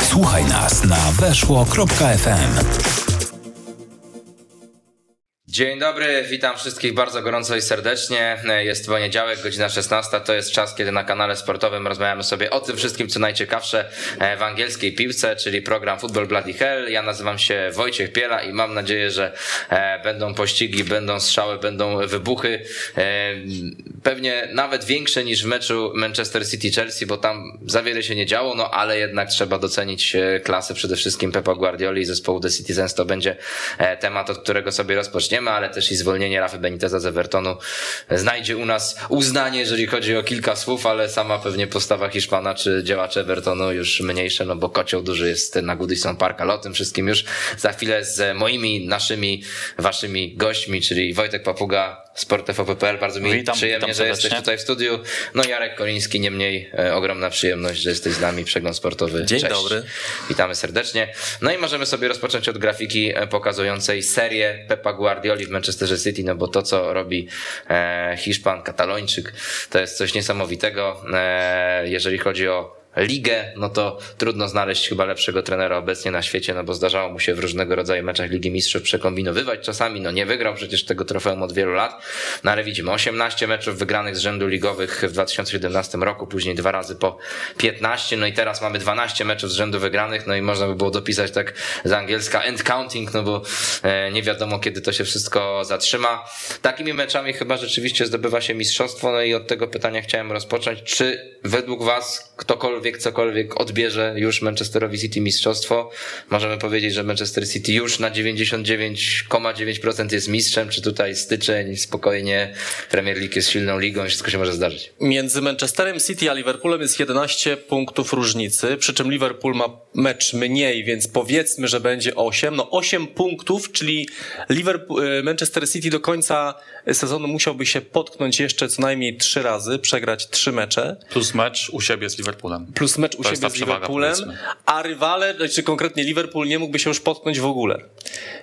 Słuchaj nas na weszło.fm. Dzień dobry, witam wszystkich bardzo gorąco i serdecznie. Jest poniedziałek, godzina 16. To jest czas, kiedy na kanale sportowym rozmawiamy sobie o tym wszystkim, co najciekawsze w angielskiej piłce, czyli program Football Bloody Hell. Ja nazywam się Wojciech Piela i mam nadzieję, że e, będą pościgi, będą strzały, będą wybuchy. E, pewnie nawet większe niż w meczu Manchester City-Chelsea, bo tam za wiele się nie działo, no ale jednak trzeba docenić e, klasę przede wszystkim Pepa Guardioli i zespołu The Citizens. To będzie temat, od którego sobie rozpoczniemy ale też i zwolnienie Rafy Beniteza z Evertonu znajdzie u nas uznanie, jeżeli chodzi o kilka słów, ale sama pewnie postawa Hiszpana czy działacze Evertonu już mniejsze, no bo kocioł duży jest na Goodison Park, ale o tym wszystkim już za chwilę z moimi, naszymi, waszymi gośćmi, czyli Wojtek Papuga, SportFOP.pl. Bardzo mi witam, przyjemnie, witam że jesteś tutaj w studiu. No Jarek Koliński, nie mniej e, ogromna przyjemność, że jesteś z nami. Przegląd sportowy. Dzień Cześć. dobry. Witamy serdecznie. No i możemy sobie rozpocząć od grafiki e, pokazującej serię Pepa Guardioli w Manchesterze City, no bo to, co robi e, Hiszpan, Katalończyk, to jest coś niesamowitego, e, jeżeli chodzi o ligę, no to trudno znaleźć chyba lepszego trenera obecnie na świecie, no bo zdarzało mu się w różnego rodzaju meczach Ligi Mistrzów przekombinowywać czasami, no nie wygrał przecież tego trofeum od wielu lat, no ale widzimy 18 meczów wygranych z rzędu ligowych w 2017 roku, później dwa razy po 15, no i teraz mamy 12 meczów z rzędu wygranych, no i można by było dopisać tak z angielska end counting, no bo e, nie wiadomo kiedy to się wszystko zatrzyma. Takimi meczami chyba rzeczywiście zdobywa się mistrzostwo, no i od tego pytania chciałem rozpocząć, czy według was ktokolwiek ktokolwiek cokolwiek odbierze już Manchesterowi City mistrzostwo, możemy powiedzieć, że Manchester City już na 99,9% jest mistrzem, czy tutaj styczeń, spokojnie, Premier League jest silną ligą, wszystko się może zdarzyć. Między Manchesterem City a Liverpoolem jest 11 punktów różnicy, przy czym Liverpool ma mecz mniej, więc powiedzmy, że będzie 8. No 8 punktów, czyli Liverpool, e, Manchester City do końca sezonu musiałby się potknąć jeszcze co najmniej 3 razy, przegrać 3 mecze. Plus mecz u siebie z Liverpoolem plus mecz u to siebie z Liverpoolem, a rywale, czy znaczy konkretnie Liverpool nie mógłby się już potknąć w ogóle.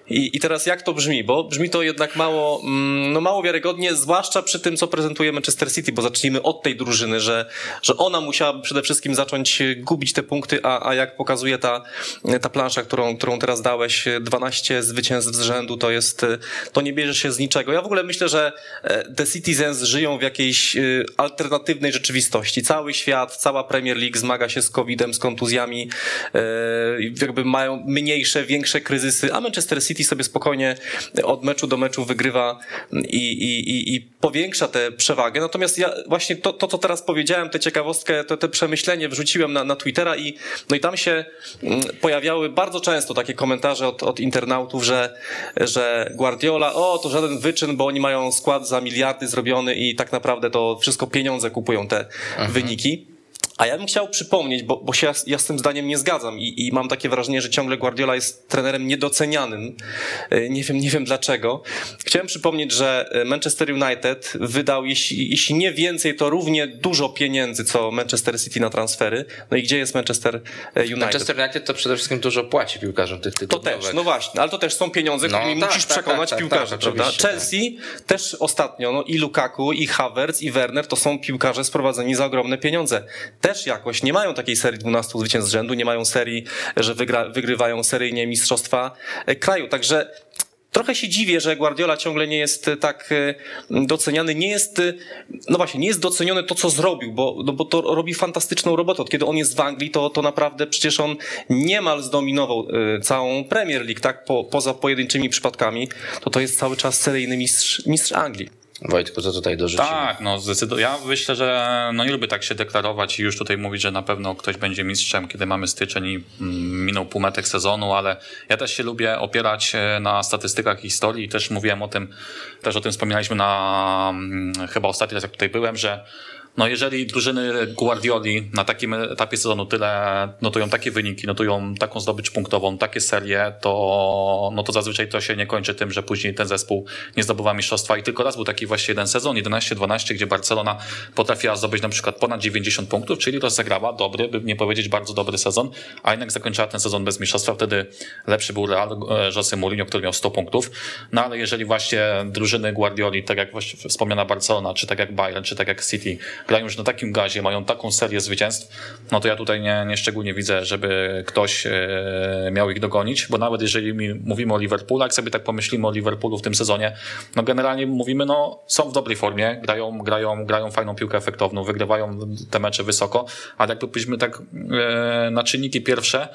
I, I teraz jak to brzmi? Bo brzmi to jednak mało, mm, no mało wiarygodnie, zwłaszcza przy tym, co prezentuje Manchester City, bo zacznijmy od tej drużyny, że, że ona musiała przede wszystkim zacząć gubić te punkty, a, a jak pokazuje ta, ta plansza, którą, którą teraz dałeś, 12 zwycięstw z rzędu, to jest, to nie bierze się z niczego. Ja w ogóle myślę, że e, The Citizens żyją w jakiejś e, alternatywnej rzeczywistości. Cały świat, cała Premier League zmaga się z COVID-em, z kontuzjami, e, jakby mają mniejsze, większe kryzysy, a Manchester City sobie spokojnie od meczu do meczu wygrywa i, i, i, i powiększa tę przewagę. Natomiast ja właśnie to, to, co teraz powiedziałem, tę ciekawostkę, to, te przemyślenie wrzuciłem na, na Twittera i, no i tam się mm, pojawiały bardzo często takie komentarze od, od internautów, że, że Guardiola, o, to żaden wyczyn, bo oni mają skład za miliardy zrobiony i tak naprawdę to wszystko pieniądze kupują te mhm. wyniki. A ja bym chciał przypomnieć, bo, bo się ja z tym zdaniem nie zgadzam i, i mam takie wrażenie, że ciągle Guardiola jest trenerem niedocenianym. E, nie wiem, nie wiem dlaczego. Chciałem przypomnieć, że e, Manchester United wydał, jeśli, jeśli nie więcej, to równie dużo pieniędzy, co Manchester City na transfery. No i gdzie jest Manchester e, United? Manchester United to przede wszystkim dużo płaci piłkarzom tych tytułów. To też, no właśnie, ale to też są pieniądze, no, którymi tak, musisz tak, przekonać tak, tak piłkarzy, tak, prawda? Chelsea też ostatnio, no i Lukaku, i Havertz, i Werner to są piłkarze sprowadzeni za ogromne pieniądze też jakoś nie mają takiej serii 12 zwycięstw z rzędu, nie mają serii, że wygra, wygrywają seryjnie mistrzostwa e, kraju. Także Trochę się dziwię, że Guardiola ciągle nie jest e, tak e, doceniany, nie jest, no właśnie, nie jest doceniony to, co zrobił, bo, no bo to robi fantastyczną robotę. Od kiedy on jest w Anglii, to, to naprawdę przecież on niemal zdominował całą Premier League, tak, po, poza pojedynczymi przypadkami, to to jest cały czas seryjny mistrz, mistrz Anglii. Wojtku, co tutaj dorzucić? Tak, no zdecydowanie. Ja myślę, że no nie lubię tak się deklarować i już tutaj mówić, że na pewno ktoś będzie mistrzem, kiedy mamy styczeń i mm, minął półmetek sezonu, ale ja też się lubię opierać e, na statystykach historii i też mówiłem o tym, też o tym wspominaliśmy na mm, chyba ostatni raz, jak tutaj byłem, że no jeżeli drużyny Guardioli na takim etapie sezonu tyle notują takie wyniki, notują taką zdobycz punktową, takie serie, to, no to zazwyczaj to się nie kończy tym, że później ten zespół nie zdobywa mistrzostwa. I tylko raz był taki właśnie jeden sezon, 11-12, gdzie Barcelona potrafiła zdobyć na przykład ponad 90 punktów, czyli rozegrała dobry, by nie powiedzieć bardzo dobry sezon, a jednak zakończyła ten sezon bez mistrzostwa. Wtedy lepszy był Real, e, José Mourinho, który miał 100 punktów. No ale jeżeli właśnie drużyny Guardioli, tak jak właśnie wspomniana Barcelona, czy tak jak Bayern, czy tak jak City, grają już na takim gazie, mają taką serię zwycięstw, no to ja tutaj nie, nie szczególnie widzę, żeby ktoś e, miał ich dogonić, bo nawet jeżeli mówimy o Liverpoolu, jak sobie tak pomyślimy o Liverpoolu w tym sezonie, no generalnie mówimy, no są w dobrej formie, grają, grają, grają fajną piłkę efektowną, wygrywają te mecze wysoko, ale jakbyśmy tak e, na czynniki pierwsze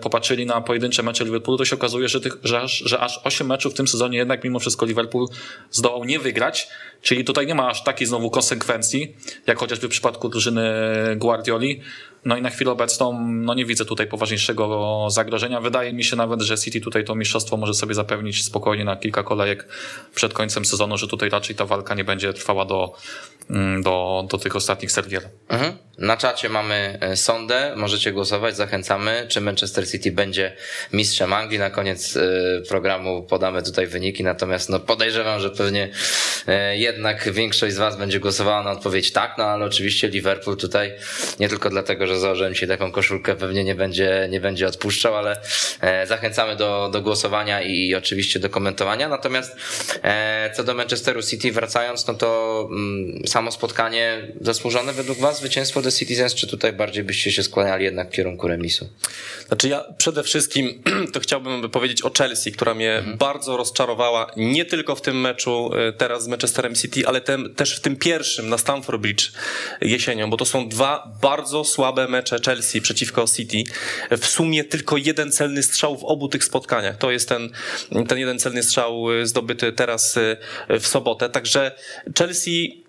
popatrzyli na pojedyncze mecze Liverpoolu, to się okazuje, że, tych, że, aż, że aż 8 meczów w tym sezonie jednak mimo wszystko Liverpool zdołał nie wygrać, czyli tutaj nie ma aż takiej znowu konsekwencji, jak chociażby w przypadku drużyny Guardioli. No i na chwilę obecną no nie widzę tutaj poważniejszego zagrożenia. Wydaje mi się nawet, że City tutaj to mistrzostwo może sobie zapewnić spokojnie na kilka kolejek przed końcem sezonu, że tutaj raczej ta walka nie będzie trwała do, do, do tych ostatnich serwier. Mhm. Na czacie mamy e, sondę, możecie głosować, zachęcamy, czy Manchester City będzie mistrzem Anglii. Na koniec e, programu podamy tutaj wyniki, natomiast no podejrzewam, że pewnie e, jednak większość z Was będzie głosowała na odpowiedź tak, no ale oczywiście Liverpool tutaj nie tylko dlatego, że założyłem się taką koszulkę, pewnie nie będzie, nie będzie odpuszczał, ale zachęcamy do, do głosowania i, i oczywiście do komentowania. Natomiast co do Manchesteru City wracając, no to mm, samo spotkanie zasłużone według Was zwycięstwo The Citizens, czy tutaj bardziej byście się skłaniali jednak w kierunku remisu? Znaczy ja przede wszystkim to chciałbym powiedzieć o Chelsea, która mnie mhm. bardzo rozczarowała nie tylko w tym meczu e, teraz z Manchesterem City, ale tem, też w tym pierwszym na Stamford Bridge jesienią, bo to są dwa bardzo słabe mecze Chelsea przeciwko City. W sumie tylko jeden celny strzał w obu tych spotkaniach. To jest ten, ten jeden celny strzał e, zdobyty teraz e, w sobotę. Także Chelsea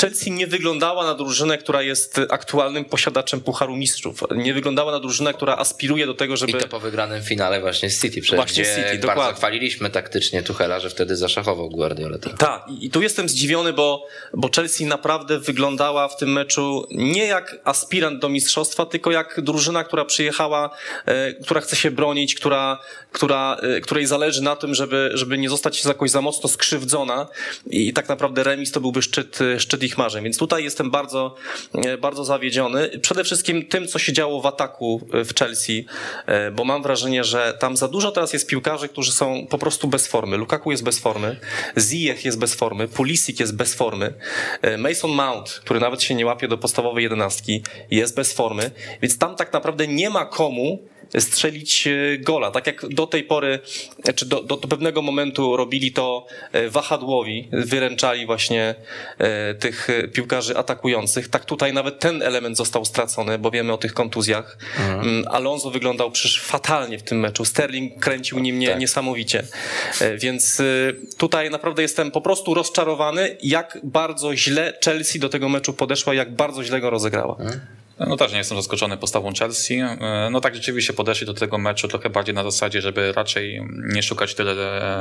Chelsea nie wyglądała na drużynę, która jest aktualnym posiadaczem Pucharu Mistrzów. Nie wyglądała na drużynę, która aspiruje do tego, żeby... I to po wygranym finale właśnie z City. Przecież właśnie City, bardzo dokładnie. chwaliliśmy taktycznie Tuchela, że wtedy zaszachował Guardiola. Tak, i tu jestem zdziwiony, bo, bo Chelsea naprawdę wyglądała w tym meczu nie jak aspirant do mistrzostwa, tylko jak drużyna, która przyjechała, e, która chce się bronić, która, która, e, której zależy na tym, żeby, żeby nie zostać jakoś za mocno skrzywdzona i tak naprawdę remis to byłby szczyt, szczyt ich marzeń. Więc tutaj jestem bardzo, e, bardzo zawiedziony. Przede wszystkim tym, co się działo w ataku e, w Chelsea, e, bo mam wrażenie, że tam za dużo teraz jest piłkarzy, którzy są po prostu bez formy. Lukaku jest bez formy, Ziyech jest bez formy, Pulisic jest bez formy, Mason Mount, który nawet się nie łapie do podstawowej jedenastki, jest bez formy, więc tam tak naprawdę nie ma komu strzelić e, gola. Tak jak do tej pory, czy do, do, pewnego momentu robili to e, wahadłowi, wyręczali właśnie e, tych piłkarzy atakujących, tak tutaj nawet ten element został stracony, bo wiemy o tych kontuzjach. Mhm. Mm, Alonso wyglądał przecież fatalnie w tym meczu. Sterling kręcił nim nie, tak. niesamowicie. Więc tutaj naprawdę jestem po prostu rozczarowany, jak bardzo źle Chelsea do tego meczu podeszła, jak bardzo źle go rozegrała. Mhm. No też nie jestem zaskoczony postawą Chelsea. E, no tak rzeczywiście podeszli do tego meczu trochę bardziej na zasadzie, żeby raczej nie szukać tyle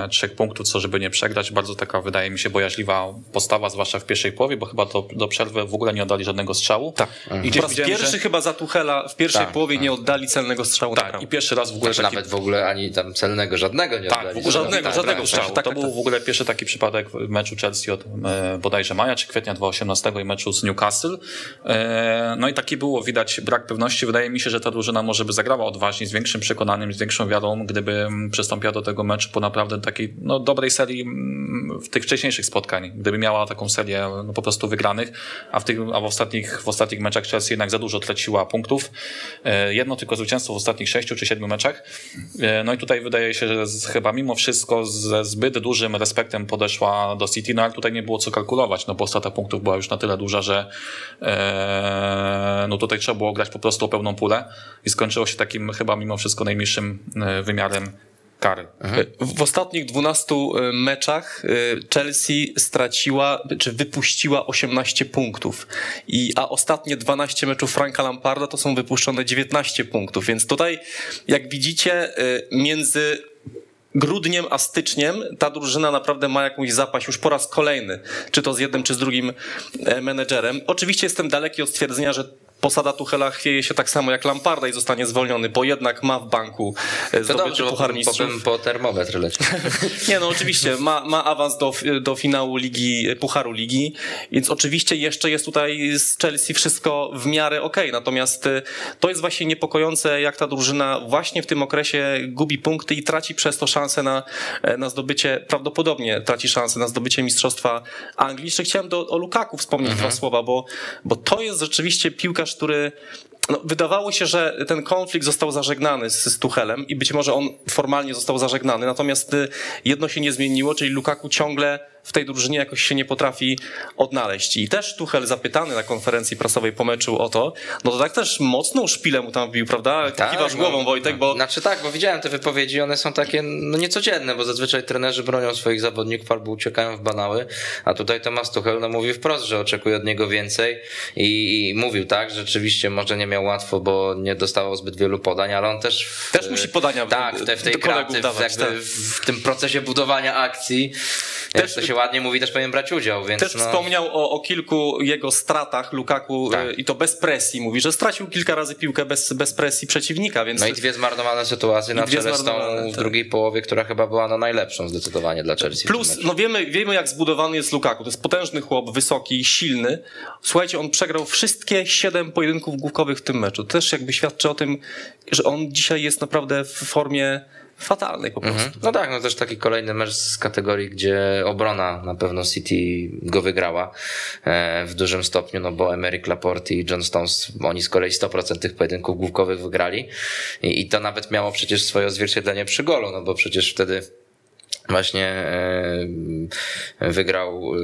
e, trzech punktów, co żeby nie przegrać. Bardzo taka wydaje mi się bojaźliwa postawa, zwłaszcza w pierwszej połowie, bo chyba do, do przerwy w ogóle nie oddali żadnego strzału. Tak. I po raz pierwszy że... chyba za Tuchela w pierwszej tak, połowie tak. nie oddali celnego strzału. Tak, i pierwszy raz w ogóle. Znaczy taki... Nawet w ogóle ani tam celnego, żadnego nie tak, oddali. Tak, żadnego, tak, żadnego tak, strzału. Tak, to był w ogóle pierwszy taki przypadek w meczu Chelsea od e, bodajże maja czy kwietnia 2018 i meczu z Newcastle. No i taki było widać brak pewności. Wydaje mi się, że ta drużyna może by zagrała odważniej, z większym przekonaniem, z większą wiarą, gdyby przystąpiła do tego meczu po naprawdę takiej no, dobrej serii mm, w tych wcześniejszych spotkań. Gdyby miała taką serię no, po prostu wygranych, a w, tych, a w, ostatnich, w ostatnich meczach Chelsea jednak za dużo traciła punktów. E, jedno tylko zwycięstwo w ostatnich sześciu czy siedmiu meczach. E, no i tutaj wydaje się, że z, chyba mimo wszystko ze zbyt dużym respektem podeszła do City, no ale tutaj nie było co kalkulować, no bo strata punktów była już na tyle duża, że e, no tutaj trzeba było grać po prostu o pełną pulę i skończyło się takim chyba mimo wszystko najmniejszym e, wymiarem kary. Mhm. W ostatnich 12 e, meczach e, Chelsea straciła, czy wypuściła 18 punktów. I, a ostatnie 12 meczów Franka Lamparda to są wypuszczone 19 punktów. Więc tutaj, jak widzicie, między grudniem a styczniem ta drużyna naprawdę ma jakąś zapaść już po raz kolejny, czy to z jednym, czy z drugim menedżerem. Oczywiście jestem daleki od stwierdzenia, że posada Tuchela chwieje się tak samo jak Lamparda i zostanie zwolniony, bo jednak ma w banku e, To zdobyczy dobrze, Puchar po, Mistrzów. po, po termometr leci. Nie, no oczywiście, ma, ma awans do, do finału ligi, Pucharu Ligi, więc oczywiście jeszcze jest tutaj z Chelsea wszystko w miarę okej, natomiast y, to jest właśnie niepokojące, jak ta drużyna właśnie w tym okresie gubi punkty i traci przez to szansę na, e, na zdobycie, prawdopodobnie traci szansę na zdobycie Mistrzostwa Anglii. Jeszcze chciałem do, o Lukaku wspomnieć dwa słowa, bo, bo to jest rzeczywiście piłkarz, który no, wydawało się, że ten konflikt został zażegnany z, z Tuchelem i być może on formalnie został zażegnany, natomiast y, jedno się nie zmieniło, czyli Lukaku ciągle w tej drużynie jakoś się nie potrafi odnaleźć. I też Tuchel zapytany na konferencji prasowej po meczu o to, no to tak też mocną szpilę mu tam wbił, prawda? Kiwasz no, głową Wojtek, bo Znaczy tak, bo widziałem te wypowiedzi, one są takie no niecodzienne, bo zazwyczaj trenerzy bronią swoich zawodników albo uciekają w banały, a tutaj Tomasz Tuchel no, mówił wprost, że oczekuje od niego więcej i, i mówił tak, że rzeczywiście może nie miał łatwo, bo nie dostawał zbyt wielu podań, ale on też... W, Też musi podania Tak, w, te, w tej pracy, w, dawać, tak. w, tym procesie budowania akcji, Też- to się ładnie mówi, też powinien brać udział, więc też no... wspomniał o, o kilku jego stratach Lukaku Tak. y, i to bez presji. Mówi, że stracił kilka razy piłkę bez, bez presji przeciwnika, więc No i dwie zmarnowane sytuacje na czele z tą zmarnowane, w tak. drugiej połowie, która chyba była no najlepszą zdecydowanie dla Chelsea. Plus, no wiemy, wiemy jak zbudowany jest Lukaku. To jest potężny chłop, wysoki, silny. Słuchajcie, on przegrał wszystkie siedem pojedynków główkowych w tym meczu. Też jakby świadczy o tym, że on dzisiaj jest naprawdę w formie fatalnej po prostu. No tak, no też taki kolejny mecz z kategorii, gdzie obrona na pewno City go wygrała e, w dużym stopniu, no bo Emerick Laporte i John Stones, oni z kolei 100% tych pojedynków główkowych wygrali I, i to nawet miało przecież swoje odzwierciedlenie przy golu, no bo przecież wtedy właśnie e, wygrał e,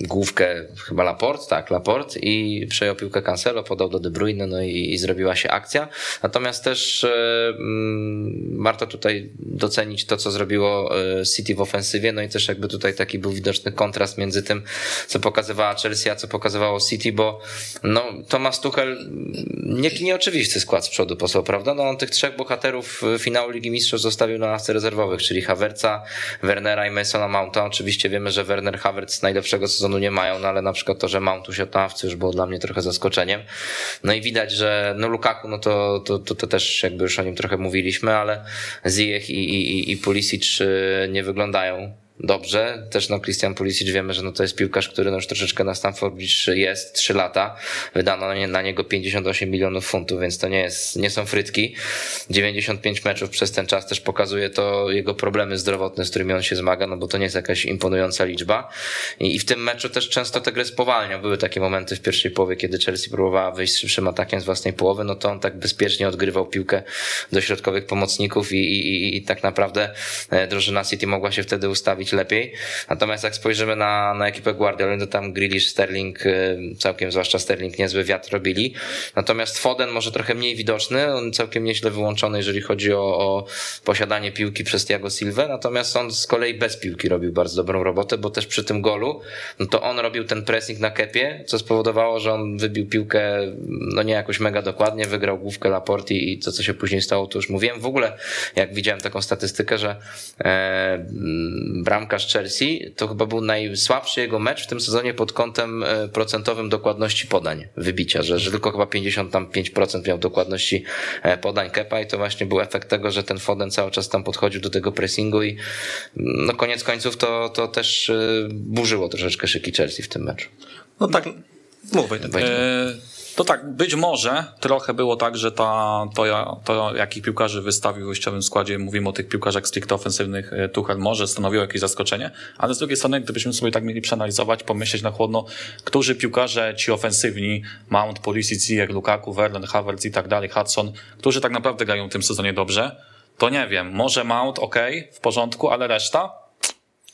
główkę chyba Laport, tak, Laport i przejął piłkę Cancelo, podał do De Bruyne, no i, i zrobiła się akcja. Natomiast też e, mm, warto tutaj docenić to, co zrobiło City w ofensywie, no i też jakby tutaj taki był widoczny kontrast między tym, co pokazywała Chelsea, a co pokazywało City, bo no, Thomas Tuchel nie, nieoczywisty skład z przodu posłał, prawda? No on tych trzech bohaterów finału Ligi Mistrzów zostawił na ławce rezerwowych, czyli Havertza, Wernera i Masona Mounta. Oczywiście wiemy, że Werner Havertz najlepszego sezonu nie mają, no ale na przykład to, że Mount na ławce już było dla mnie trochę zaskoczeniem. No i widać, że no Lukaku, no to, to, to, to też jakby już o nim trochę mówiliśmy, ale Ziyech i, i, i- i Pulisic y, nie wyglądają dobrze. Też no Christian Pulisic wiemy, że no to jest piłkarz, który no już troszeczkę na Stamford Bridge jest, 3 lata. Wydano na, nie, na niego 58 milionów funtów, więc to nie jest, nie są frytki. 95 meczów przez ten czas też pokazuje to jego problemy zdrowotne, z którymi on się zmaga, no bo to nie jest jakaś imponująca liczba. I, w tym meczu też często tę grę spowalniał. Były takie momenty w pierwszej połowie, kiedy Chelsea próbowała wyjść szybszym atakiem z własnej połowy, no to on tak bezpiecznie odgrywał piłkę do środkowych pomocników i, i, i, i tak naprawdę e, drużyna City mogła się wtedy ustawić lepiej. Natomiast jak spojrzymy na, na ekipę Guardiola, to tam Grealish, Sterling, e, całkiem zwłaszcza Sterling niezły wiatr robili. Natomiast Foden może trochę mniej widoczny, on całkiem nieźle wyłączony, jeżeli chodzi o, o posiadanie piłki przez Thiago Silva, natomiast on z kolei bez piłki robił bardzo dobrą robotę, bo też przy tym golu, no to on robił ten pressing na kepie, co spowodowało, że on wybił piłkę no nie jakoś mega dokładnie, wygrał główkę Laporti i to, co się później stało, to już mówiłem. W ogóle, jak widziałem taką statystykę, że e, mm, bramkarz Chelsea to chyba był najsłabszy jego mecz w tym sezonie pod kątem e, procentowym dokładności podań, wybicia, że, że tylko chyba 55% miał dokładności e, podań Kepa i to właśnie był efekt tego, że ten Foden cały czas tam podchodził do tego pressingu i mm, no koniec końców to, to też e, burzyło troszeczkę szyki Chelsea w tym meczu. No tak, mów Wojtek. To tak, być może trochę było tak, że ta, to, ja- to jakich piłkarzy wystawił w wyjściowym składzie, mówimy o tych piłkarzach stricte ofensywnych, e, Tuchel może stanowiło jakieś zaskoczenie, ale z drugiej strony, gdybyśmy sobie tak mieli przeanalizować, pomyśleć na chłodno, którzy piłkarze ci ofensywni, Mount, Pulisic, Ziyech, Lukaku, Verlen, Havertz i tak dalej, Hudson, którzy tak naprawdę grają w tym sezonie dobrze, to nie wiem, może Mount ok, w porządku, ale reszta?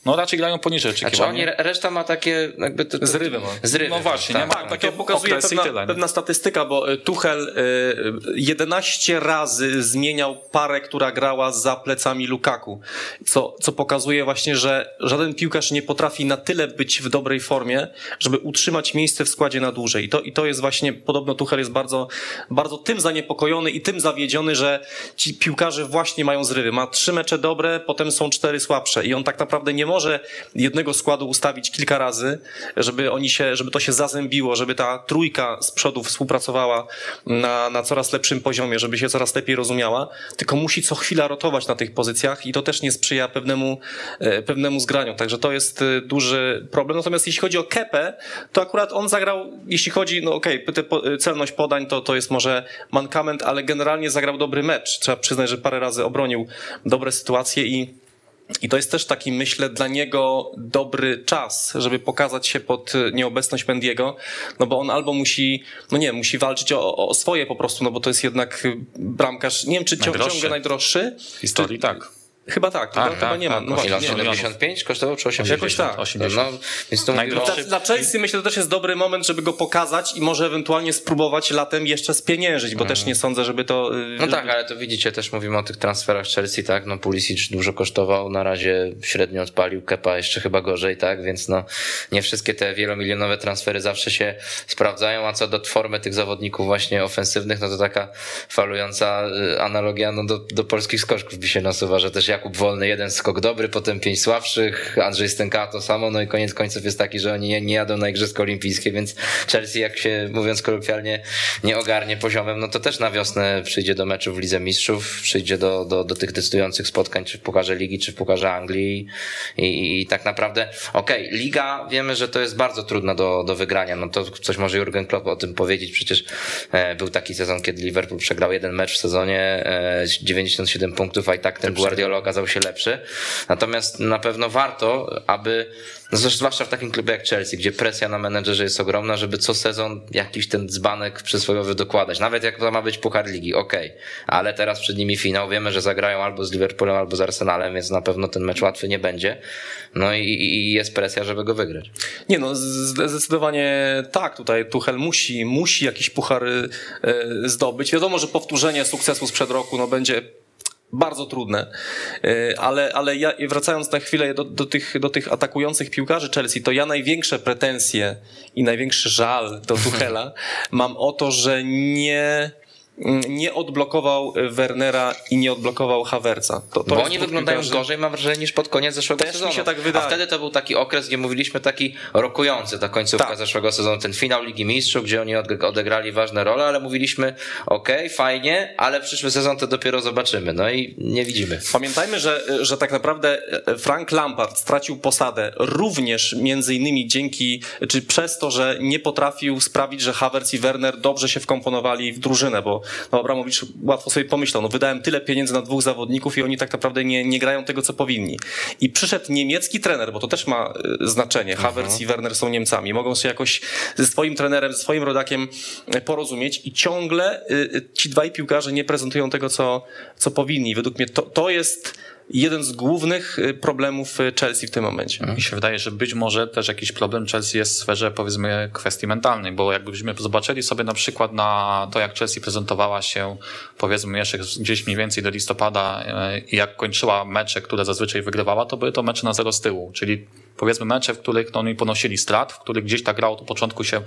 No raczej grają poniżej Znaczy oczekiwań. oni, reszta ma takie jakby... To, to, Zrywy ma. Zrywy. No właśnie, tak, nie ma tak. takie To pokazuje pewna, tyle, pewna statystyka, bo y, Tuchel y, 11 razy zmieniał parę, która grała za plecami Lukaku, co, co pokazuje właśnie, że żaden piłkarz nie potrafi na tyle być w dobrej formie, żeby utrzymać miejsce w składzie na dłużej. I to, i to jest właśnie, podobno Tuchel jest bardzo, bardzo tym zaniepokojony i tym zawiedziony, że ci piłkarze właśnie mają zrywy. Ma trzy mecze dobre, potem są cztery słabsze i on tak naprawdę nie może może jednego składu ustawić kilka razy, żeby oni się, żeby to się zazębiło, żeby ta trójka z przodu współpracowała na, na coraz lepszym poziomie, żeby się coraz lepiej rozumiała, tylko musi co chwila rotować na tych pozycjach i to też nie sprzyja pewnemu, e, pewnemu zgraniu. Także to jest e, duży problem. Natomiast jeśli chodzi o Kepę, to akurat on zagrał, jeśli chodzi, no okej, okay, celność podań to, to jest może mankament, ale generalnie zagrał dobry mecz. Trzeba przyznać, że parę razy obronił dobre sytuacje i i to jest też taki, myślę, dla niego dobry czas, żeby pokazać się pod nieobecność Mendiego, no bo on albo musi, no nie, musi walczyć o, o swoje po prostu, no bo to jest jednak bramkarz, nie wiem czy ciągle najdroższy. W historii czy, tak. Chyba tak. tak, tak chyba nie ma. No właśnie, 75 kosztował czy 80? Jakoś tak. 80. No, więc to mówiło... dla, dla Chelsea myślę, że to też jest dobry moment, żeby go pokazać i może ewentualnie spróbować latem jeszcze spieniężyć, bo też nie sądzę, żeby to... No żeby... tak, ale to widzicie, też mówimy o tych transferach Chelsea, tak, no Pulisic dużo kosztował, na razie średnio odpalił, Kepa jeszcze chyba gorzej, tak, więc no nie wszystkie te wielomilionowe transfery zawsze się sprawdzają, a co do formy tych zawodników właśnie ofensywnych, no to taka falująca y, analogia no do, do polskich skoczków by się nasuwa, że też Jakub Wolny jeden skok dobry, potem pięć słabszych, Andrzej Stęka to samo, no i koniec końców jest taki, że oni nie, nie jadą na Igrzyska Olimpijskie, więc Chelsea, jak się mówiąc kolokwialnie, nie ogarnie poziomem, no to też na wiosnę przyjdzie do meczu w Lidze Mistrzów, przyjdzie do, do, do tych decydujących spotkań, czy w Pucharze Ligi, czy w Pucharze Anglii i, i, tak naprawdę, okej, okay, Liga wiemy, że to jest bardzo trudna do, do wygrania, no to coś może Jurgen Klopp o tym powiedzieć, przecież e, był taki sezon, kiedy Liverpool przegrał jeden mecz w sezonie, e, 97 punktów, a i tak ten Guardiola okazał się lepszy. Natomiast na pewno warto, aby, no zwłaszcza w takim klubie jak Chelsea, gdzie presja na menedżerze jest ogromna, żeby co sezon jakiś ten dzbanek przysłowiowy dokładać. Nawet jak to ma być Puchar Ligi, okej. Okay. Ale teraz przed nimi finał. Wiemy, że zagrają albo z Liverpoolem, albo z Arsenalem, więc na pewno ten mecz łatwy nie będzie. No i, i jest presja, żeby go wygrać. Nie no, zdecydowanie tak. Tutaj Tuchel musi, musi jakiś puchar e, zdobyć. Wiadomo, że powtórzenie sukcesu sprzed roku no, będzie bardzo trudne. E, ale, ale ja, wracając na chwilę do, do, tych, do tych atakujących piłkarzy Chelsea, to ja największe pretensje i największy żal do Tuchela mam o to, że nie nie odblokował Wernera i nie odblokował Haverca. To, to Bo oni wyglądają piłkarzy... gorzej, mam wrażenie, niż pod koniec zeszłego Też sezonu. Mi się tak wydaje. A wtedy to był taki okres, gdzie mówiliśmy taki rokujący, ta końcówka tak. zeszłego sezonu, ten finał Ligi Mistrzów, gdzie oni odegrali ważne role, ale mówiliśmy, okej, okay, fajnie, ale przyszły sezon to dopiero zobaczymy. No i nie widzimy. Pamiętajmy, że, że tak naprawdę Frank Lampard stracił posadę również między innymi dzięki, czy przez to, że nie potrafił sprawić, że Havertz i Werner dobrze się wkomponowali w drużynę, bo no Abramowicz łatwo sobie pomyślał, no wydałem tyle pieniędzy na dwóch zawodników i oni tak naprawdę nie, nie grają tego, co powinni. I przyszedł niemiecki trener, bo to też ma e, znaczenie. Mhm. Havertz i Werner są Niemcami. Mogą się jakoś ze swoim trenerem, ze swoim rodakiem e, porozumieć i ciągle e, ci dwaj piłkarze nie prezentują tego, co, co powinni. Według mnie to, to jest jeden z głównych y, problemów y, Chelsea w tym momencie. Mi się wydaje, że być może też jakiś problem Chelsea jest w sferze powiedzmy kwestii mentalnej, bo jakbyśmy zobaczyli sobie na przykład na to, jak Chelsea prezentowała się powiedzmy jeszcze gdzieś mniej więcej do listopada y, i jak kończyła mecze, które zazwyczaj wygrywała, to były to mecze na zero z tyłu, czyli powiedzmy mecze, w których no, oni ponosili strat, w których gdzieś ta gra od początku się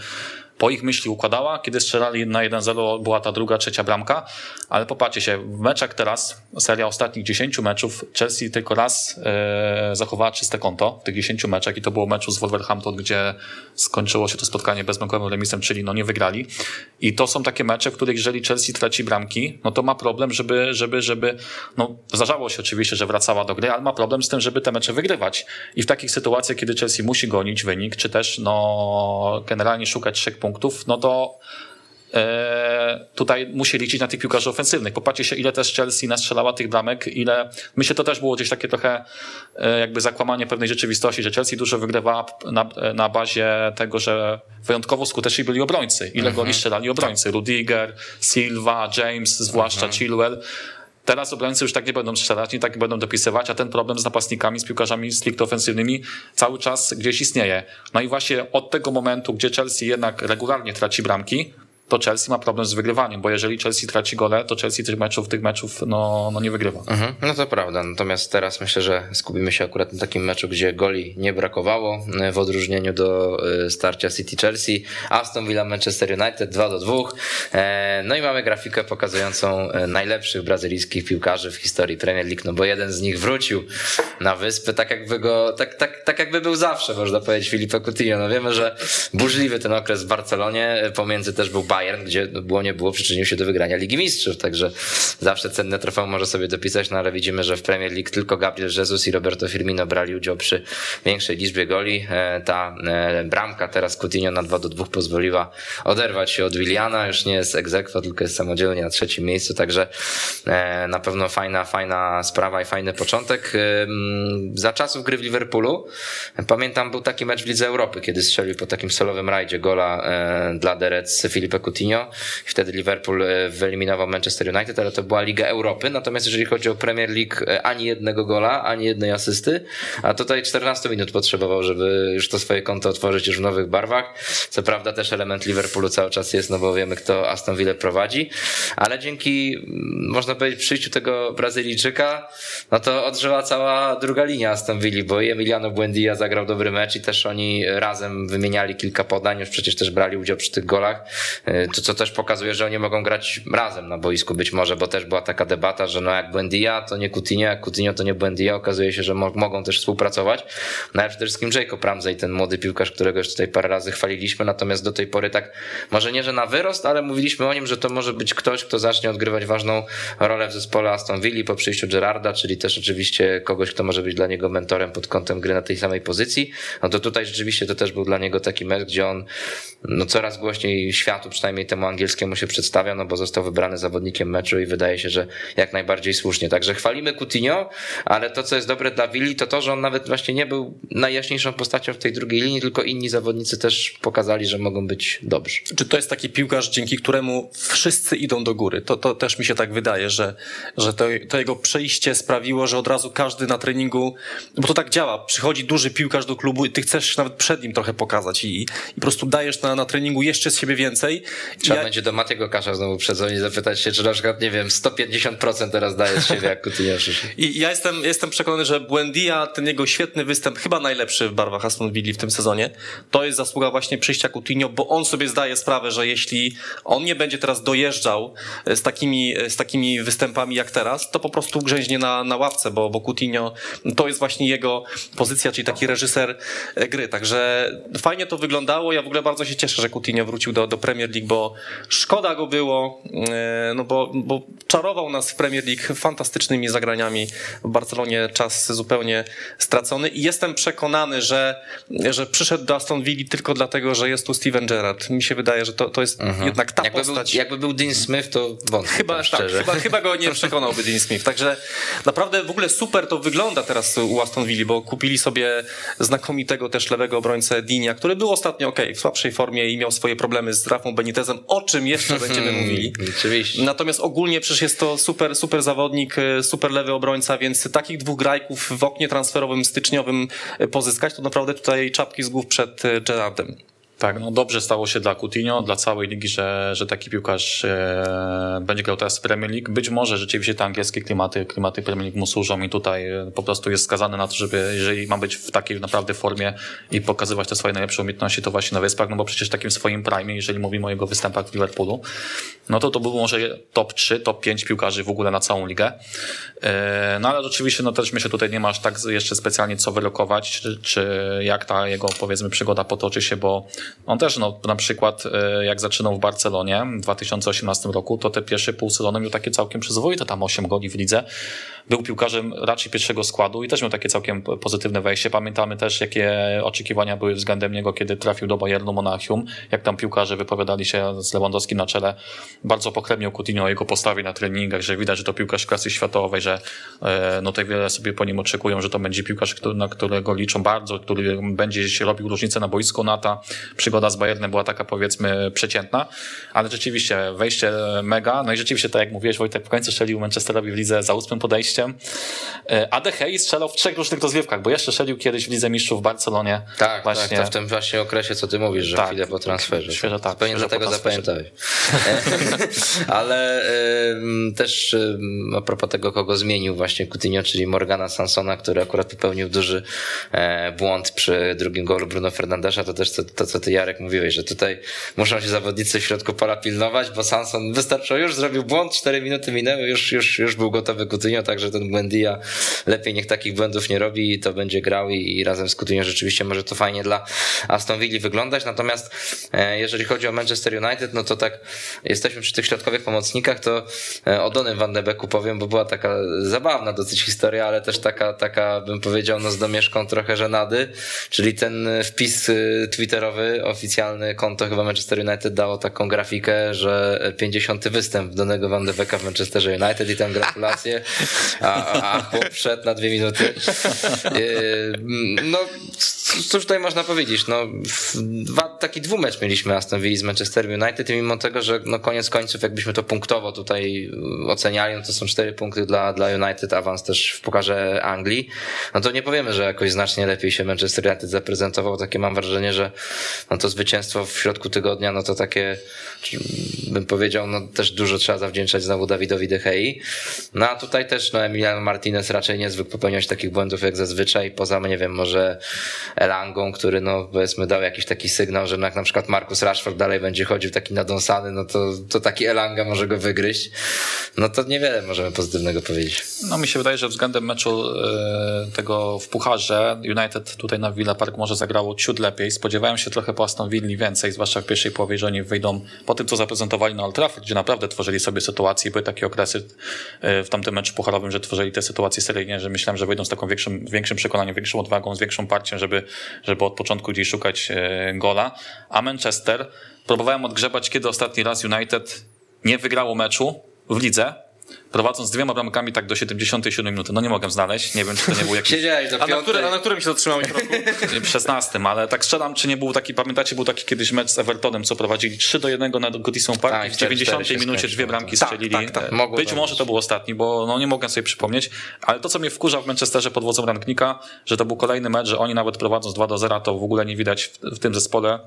po ich myśli układała. Kiedy strzelali na 1-0 była ta druga, trzecia bramka, ale popatrzcie się, w meczach teraz, seria ostatnich 10 meczów, Chelsea tylko raz e, zachowała czyste konto w tych 10 meczach i to było meczu z Wolverhampton, gdzie skończyło się to spotkanie bezbramkowym remisem, czyli no nie wygrali. I to są takie mecze, w których jeżeli Chelsea traci bramki, no to ma problem, żeby, żeby, żeby, no zdarzało się oczywiście, że wracała do gry, ale ma problem z tym, żeby te mecze wygrywać. I w takich sytuacjach, kiedy Chelsea musi gonić wynik, czy też no generalnie szukać trzech punktów, punktów, no to e, tutaj musi liczyć na tych piłkarzy ofensywnych. Popatrzcie się, ile też Chelsea nastrzelała tych bramek, ile, myślę, to też było gdzieś takie trochę e, jakby zakłamanie pewnej rzeczywistości, że Chelsea dużo wygrywała na, na bazie tego, że wyjątkowo skuteczni byli obrońcy. Ile mhm. goli strzelali obrońcy? Rudiger, Silva, James, zwłaszcza mhm. Chilwell. Teraz obrońcy już tak nie będą strzelać, nie tak będą dopisywać, a ten problem z napastnikami, z piłkarzami stricte ofensywnymi cały czas gdzieś istnieje. No i właśnie od tego momentu, gdzie Chelsea jednak regularnie traci bramki, to Chelsea ma problem z wygrywaniem, bo jeżeli Chelsea traci gole, to Chelsea tych meczów, tych meczów no, no nie wygrywa. Mhm, no to prawda, natomiast teraz myślę, że skupimy się akurat na takim meczu, gdzie goli nie brakowało w odróżnieniu do starcia City Chelsea, Aston Villa Manchester United 2 do 2. No i mamy grafikę pokazującą najlepszych brazylijskich piłkarzy w historii Premier League, no bo jeden z nich wrócił na wyspę, tak jakby go, tak, tak, tak jakby był zawsze, można powiedzieć, Filipe Coutinho. No wiemy, że burzliwy ten okres w Barcelonie, pomiędzy też był gdzie było nie było, przyczynił się do wygrania Ligi Mistrzów, także zawsze cenne trofeum może sobie dopisać, no ale widzimy, że w Premier League tylko Gabriel Jesus i Roberto Firmino brali udział przy większej liczbie goli. E, ta e, bramka teraz Coutinho na 2 do 2 pozwoliła oderwać się od Williana, już nie jest egzekwo, tylko jest samodzielnie na trzecim miejscu, także e, na pewno fajna, fajna sprawa i fajny początek. Za czasów gry w Liverpoolu pamiętam był taki mecz w Lidze Europy, kiedy strzelił po takim solowym rajdzie gola dla Derec Filipe Coutinho i wtedy Liverpool wyeliminował Manchester United, ale to była Liga Europy, natomiast jeżeli chodzi o Premier League ani jednego gola, ani jednej asysty, a tutaj 14 minut potrzebował, żeby już to swoje konto otworzyć już w nowych barwach. Co prawda też element Liverpoolu cały czas jest, no bo wiemy kto Aston Villa prowadzi, ale dzięki można powiedzieć przyjściu tego Brazylijczyka, no to odżyła cała druga linia Aston Villa, bo Emiliano Buendia zagrał dobry mecz i też oni razem wymieniali kilka podań, już przecież też brali udział przy tych golach, to co też pokazuje, że oni mogą grać razem na boisku być może, bo też była taka debata, że no jak Buendia to nie Coutinho, jak Coutinho to nie Buendia, okazuje się, że mo mogą też współpracować. No ale przede wszystkim Jacob Ramsey, ten młody piłkarz, którego już tutaj parę razy chwaliliśmy, natomiast do tej pory tak, może nie, że na wyrost, ale mówiliśmy o nim, że to może być ktoś, kto zacznie odgrywać ważną rolę w zespole Aston Villa po przyjściu Gerarda, czyli też oczywiście kogoś, kto może być dla niego mentorem pod kątem gry na tej samej pozycji. No to tutaj rzeczywiście to też był dla niego taki mecz, gdzie on no coraz głośniej światu, przynajmniej temu angielskiemu się przedstawia, no bo został wybrany zawodnikiem meczu i wydaje się, że jak najbardziej słusznie. Także chwalimy Coutinho, ale to, co jest dobre dla Willi, to to, że on nawet właśnie nie był najjaśniejszą postacią w tej drugiej linii, tylko inni zawodnicy też pokazali, że mogą być dobrzy. Czy to jest taki piłkarz, dzięki któremu wszyscy idą do góry? To, to też mi się tak wydaje, że, że to, to jego przejście sprawiło, że od razu każdy na treningu, bo to tak działa, przychodzi duży piłkarz do klubu i ty chcesz nawet przed nim trochę pokazać i, i po prostu dajesz na, na treningu jeszcze z siebie więcej. Trzeba ja... będzie do Matiego Kasza znowu przedzwonić, zapytać się, czy na przykład, nie wiem, 150% teraz daje z siebie jak Coutinho. I ja jestem, jestem przekonany, że Buendia, ten jego świetny występ, chyba najlepszy w barwach Aston Villa w tym sezonie, to jest zasługa właśnie przyjścia Coutinho, bo on sobie zdaje sprawę, że jeśli on nie będzie teraz dojeżdżał z takimi, z takimi występami jak teraz, to po prostu grzęźnie na, na ławce, bo, bo Coutinho to jest właśnie jego pozycja, czyli taki reżyser e, gry. Także fajnie to wyglądało. Ja w ogóle bardzo się cieszę, że Coutinho wrócił do, do Premier League, bo szkoda go było, e, no bo, bo czarował nas w Premier League fantastycznymi zagraniami w Barcelonie czas zupełnie stracony i jestem przekonany, że, że przyszedł do Aston Villa tylko dlatego, że jest tu Steven Gerrard. Mi się wydaje, że to, to jest mhm. jednak ta jakby postać. Był, jakby był Dean Smith, to wątpię. Chyba, tak, chyba, chyba go nie przekonałby Dean Smith. Także naprawdę w ogóle super to wygląda teraz u Aston Villa, bo kupili sobie znakomitego też lewego obrońcę Dinia, który był ostatnio ok, w słabszej formie i miał swoje problemy z Rafą Benitezem, o czym jeszcze będziemy mówili. Oczywiście. Natomiast ogólnie przecież jest to super, super zawodnik, super lewy obrońca, więc takich dwóch grajków w oknie transferowym styczniowym pozyskać, to naprawdę tutaj czapki z głów przed Gerardem. Tak, no dobrze stało się dla Coutinho, dla całej ligi, że, że taki piłkarz e, będzie grał teraz w Premier League. Być może rzeczywiście te angielskie klimaty, klimaty Premier League mu służą i tutaj e, po prostu jest skazany na to, żeby jeżeli ma być w takiej naprawdę formie i pokazywać te swoje najlepsze umiejętności, to właśnie na Wyspach, no bo przecież takim swoim prime, jeżeli mówimy o jego występach w Liverpoolu, no to to był może top 3, top 5 piłkarzy w ogóle na całą ligę. E, no ale oczywiście no też myślę, tutaj nie masz tak jeszcze specjalnie co wylokować, czy, czy jak ta jego powiedzmy przygoda potoczy się, bo on też no, na przykład e, jak zaczynał w Barcelonie w 2018 roku, to te pierwsze pół sezonu miał takie całkiem przyzwoite, tam 8 goli w lidze. Był piłkarzem raczej pierwszego składu i też miał takie całkiem pozytywne wejście. Pamiętamy też, jakie oczekiwania były względem niego, kiedy trafił do Bayernu Monachium, jak tam piłkarze wypowiadali się z Lewandowskim na czele. Bardzo pochlebniał Coutinho o jego postawie na treningach, że widać, że to piłkarz klasy światowej, że e, no tak wiele sobie po nim oczekują, że to będzie piłkarz, na którego liczą bardzo, który będzie robił różnicę na boisku Nata przygoda z Bayernem była taka powiedzmy przeciętna, ale rzeczywiście wejście mega, no i rzeczywiście tak jak mówiłeś Wojtek, w końcu strzelił Manchesterowi w lidze za ósmym podejściem, a De Gea strzelał w trzech różnych rozgrywkach, bo jeszcze strzelił kiedyś w lidze mistrzów w Barcelonie. Tak, właśnie. tak, to w tym właśnie okresie, co ty mówisz, że tak, chwilę po transferze. Świeżo, tak. Pewnie dlatego zapamiętałeś. ale y, też y, a propos tego, kogo zmienił właśnie Coutinho, czyli Morgana Sansona, który akurat popełnił duży e, błąd przy drugim golu Bruno Fernandesza, to też to, to, co ty Jarek mówiłeś, że tutaj muszą się zawodnicy w środku pola pilnować, bo Sanson wystarczył, już zrobił błąd, 4 minuty minęły, już, już, już był gotowy Coutinho, także ten Buendia lepiej niech takich błędów nie robi i to będzie grał i, i razem z Coutinho rzeczywiście może to fajnie dla Aston Villa wyglądać, natomiast e, jeżeli chodzi o Manchester United, no to tak jesteśmy przy tych środkowych pomocnikach, to e, o Donym Van de Beeku powiem, bo była taka zabawna dosyć historia, ale też taka, taka bym powiedział, no z domieszką trochę żenady, czyli ten wpis y, twitterowy, oficjalny konto chyba Manchester United dało taką grafikę, że 50. występ Donego Van de Beeka w Manchesterze United i tam gratulacje, a, a na dwie minuty. Y, no, cóż tutaj można powiedzieć, no, dwa, taki dwumecz mieliśmy Aston Villa z Manchester United i mimo tego, że no koniec końców jakbyśmy to punktowo tutaj oceniali, no to są cztery punkty dla, dla United, awans też w pokaże Anglii, no to nie powiemy, że jakoś znacznie lepiej się Manchester United zaprezentował. Takie mam wrażenie, że no to zwycięstwo w środku tygodnia, no to takie bym powiedział, no też dużo trzeba zawdzięczać znowu Dawidowi De Gei. No a tutaj też no Emiliano Martinez raczej nie zwykł popełniać takich błędów jak zazwyczaj, poza, nie wiem, może Elangą, który no powiedzmy dał jakiś taki sygnał, że jak na przykład Marcus Rashford dalej będzie chodził taki nadąsany, no to, to taki Elanga może go wygryźć. No to niewiele możemy pozytywnego powiedzieć. No mi się wydaje, że względem meczu e, tego w Pucharze United tutaj na Villa Park może zagrało ciut lepiej. Spodziewałem się trochę po Aston Villa więcej, zwłaszcza w pierwszej połowie, że oni wyjdą po tym, co zaprezentowali na Old Trafford, gdzie naprawdę tworzyli sobie sytuacje. Były takie okresy e, w tamtym meczu pucharowym, że tworzyli te sytuacje seryjnie, że myślałem, że wyjdą z taką większym, większym przekonaniem, większą odwagą, z większą parcią, żeby, żeby od początku gdzieś szukać e, gola. A Manchester próbowałem odgrzebać, kiedy ostatni raz United nie wygrało meczu w lidze, prowadząc dwiema bramkami tak do 77 minuty. No nie mogę znaleźć, nie wiem, czy to nie był jakiś... Siedziałeś do a, na które, a na którym się zatrzymałeś roku? W 16, ale tak strzelam, czy nie był taki, pamiętacie, był taki kiedyś mecz z Evertonem, co prowadzili 3 do 1 na Goodison Park tak, i w 90 minucie dwie bramki tak, strzelili. Tak, tak, tak. Być może to był ostatni, bo no nie mogę sobie przypomnieć, ale to, co mnie wkurza w Manchesterze pod wodzą Rangnika, że to był kolejny mecz, że oni nawet prowadząc 2 do 0, to w ogóle nie widać w, w tym zespole,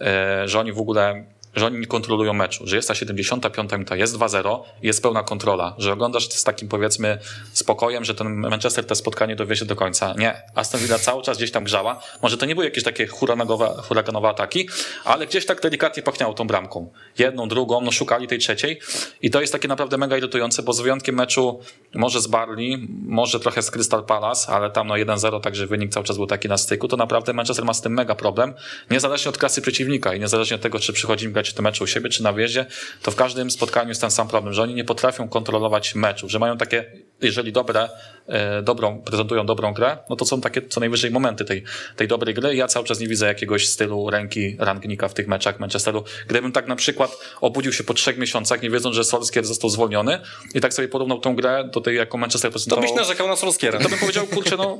e, że oni w ogóle że oni nie kontrolują meczu, że jest ta 75 minuta, jest 2-0 jest pełna kontrola, że oglądasz z takim powiedzmy spokojem, że ten Manchester te spotkanie dowiezie do końca. Nie, Aston Villa cały czas gdzieś tam grzała. Może to nie były jakieś takie huraganowe, huraganowe ataki, ale gdzieś tak delikatnie pachniało tą bramką. Jedną, drugą, no szukali tej trzeciej i to jest takie naprawdę mega irytujące, bo z wyjątkiem meczu może z Barley, może trochę z Crystal Palace, ale tam no 1-0, także wynik cały czas był taki na styku, to naprawdę Manchester ma z tym mega problem, niezależnie od klasy przeciwnika i niezależnie od tego, czy przychodzi im grać w tym meczu u siebie, czy na wjeździe, to w każdym spotkaniu jest ten sam problem, że oni nie potrafią kontrolować meczów, że mają takie, jeżeli dobre, e, dobrą, prezentują dobrą grę, no to są takie co najwyżej momenty tej, tej dobrej gry. Ja cały czas nie widzę jakiegoś stylu ręki rangnika w tych meczach Manchesteru. Gdybym tak na przykład obudził się po trzech miesiącach, nie wiedząc, że Solskier został zwolniony i tak sobie porównał tą grę do tej, jaką Manchester prezentował. To byś narzekał na Solskiera. To bym powiedział, kurczę, no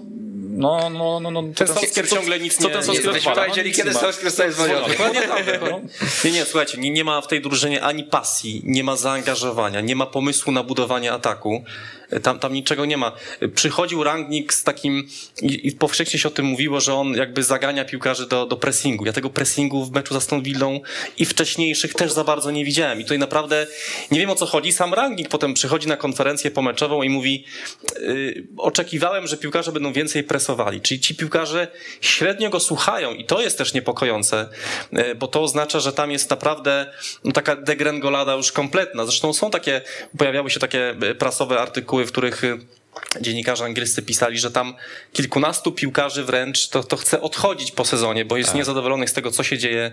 no, no, no, no. Ten Solskjaer ciągle nic nie... Co ten Solskjaer odwala? Powiedzieli, kiedy Solskjaer zostaje zwolniony. Dokładnie tak. Nie, nie, słuchajcie, nie, nie ma w tej drużynie ani pasji, nie ma zaangażowania, nie ma pomysłu na budowanie ataku. Tam, tam niczego nie ma. Przychodził Rangnik z takim, i, i powszechnie się o tym mówiło, że on jakby zagania piłkarzy do, do pressingu. Ja tego pressingu w meczu z Aston Villą i wcześniejszych też za bardzo nie widziałem. I tutaj naprawdę nie wiem o co chodzi. Sam Rangnik potem przychodzi na konferencję pomeczową i mówi, yy, oczekiwałem, że piłkarze będą więcej presowali. Czyli ci piłkarze średnio go słuchają i to jest też niepokojące, yy, bo to oznacza, że tam jest naprawdę no, taka degrengolada już kompletna. Zresztą są takie, pojawiały się takie y, prasowe artykuły, w których y, dziennikarze angielscy pisali, że tam kilkunastu piłkarzy wręcz to, to chce odchodzić po sezonie, bo jest tak. niezadowolonych z tego, co się dzieje e,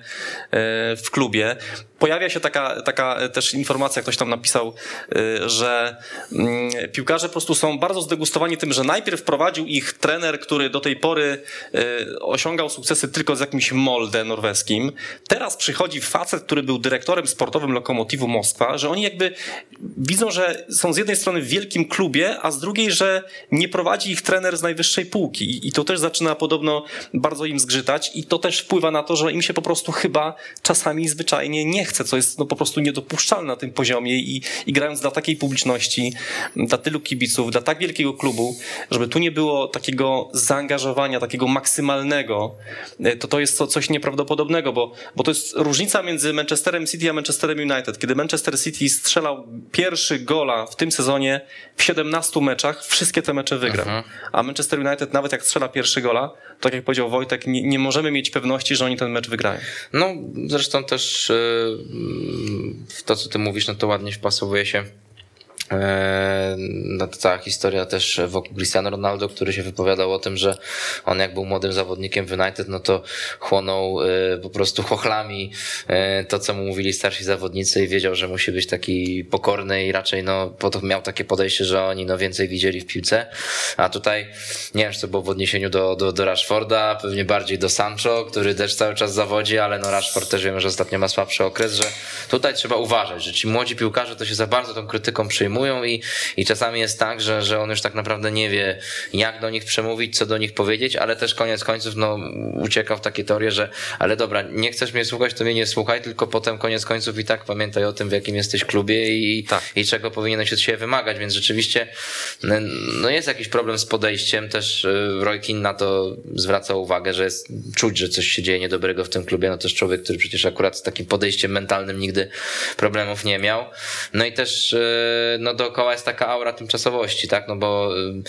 w klubie. Pojawia się taka, taka też informacja, ktoś tam napisał, e, że mm, piłkarze po prostu są bardzo zdegustowani tym, że najpierw prowadził ich trener, który do tej pory e, osiągał sukcesy tylko z jakimś Molde norweskim. Teraz przychodzi facet, który był dyrektorem sportowym Lokomotivu Moskwa, że oni jakby widzą, że są z jednej strony w wielkim klubie, a z drugiej, że nie prowadzi ich trener z najwyższej półki. I to też zaczyna podobno bardzo im zgrzytać. I to też wpływa na to, że im się po prostu chyba czasami zwyczajnie nie chce, co jest no po prostu niedopuszczalne na tym poziomie. I, i grając dla takiej publiczności, dla tylu kibiców, dla tak wielkiego klubu, żeby tu nie było takiego zaangażowania, takiego maksymalnego, e, to to jest coś nieprawdopodobnego, bo, bo to jest różnica między Manchesterem City a Manchesterem United. Kiedy Manchester City strzelał pierwszy gola w tym sezonie w 17 meczach, wszystkie te mecze wygrał. Mhm. A Manchester United nawet jak strzela pierwszy gola, tak jak powiedział Wojtek, nie, nie możemy mieć pewności, że oni ten mecz wygrają. No, zresztą też w to, co ty mówisz, no to ładnie wpasowuje się E, no to cała historia też wokół Cristiano Ronaldo, który się wypowiadał o tym, że on jak był młodym zawodnikiem w United, no to chłonął e, po prostu chochlami e, to, co mu mówili starsi zawodnicy i wiedział, że musi być taki pokorny i raczej no miał takie podejście, że oni no więcej widzieli w piłce, a tutaj nie wiem, czy to było w odniesieniu do, do, do Rashforda, pewnie bardziej do Sancho, który też cały czas zawodzi, ale no Rashford też wiemy, że ostatnio ma słabszy okres, że tutaj trzeba uważać, że ci młodzi piłkarze to się za bardzo tą krytyką przyjmują i, i czasami jest tak, że, że on już tak naprawdę nie wie, jak do nich przemówić, co do nich powiedzieć, ale też koniec końców no, ucieka w takie teorie, że ale dobra, nie chcesz mnie słuchać, to mnie nie słuchaj, tylko potem koniec końców i tak pamiętaj o tym, w jakim jesteś klubie i, tak. i czego powinieneś od siebie wymagać, więc rzeczywiście no jest jakiś problem z podejściem, też y, Roy Keane na to zwraca uwagę, że jest czuć, że coś się dzieje niedobrego w tym klubie, no też człowiek, który przecież akurat z takim podejściem mentalnym nigdy problemów nie miał. No i też y, no dookoła jest taka aura tymczasowości, tak, no bo y,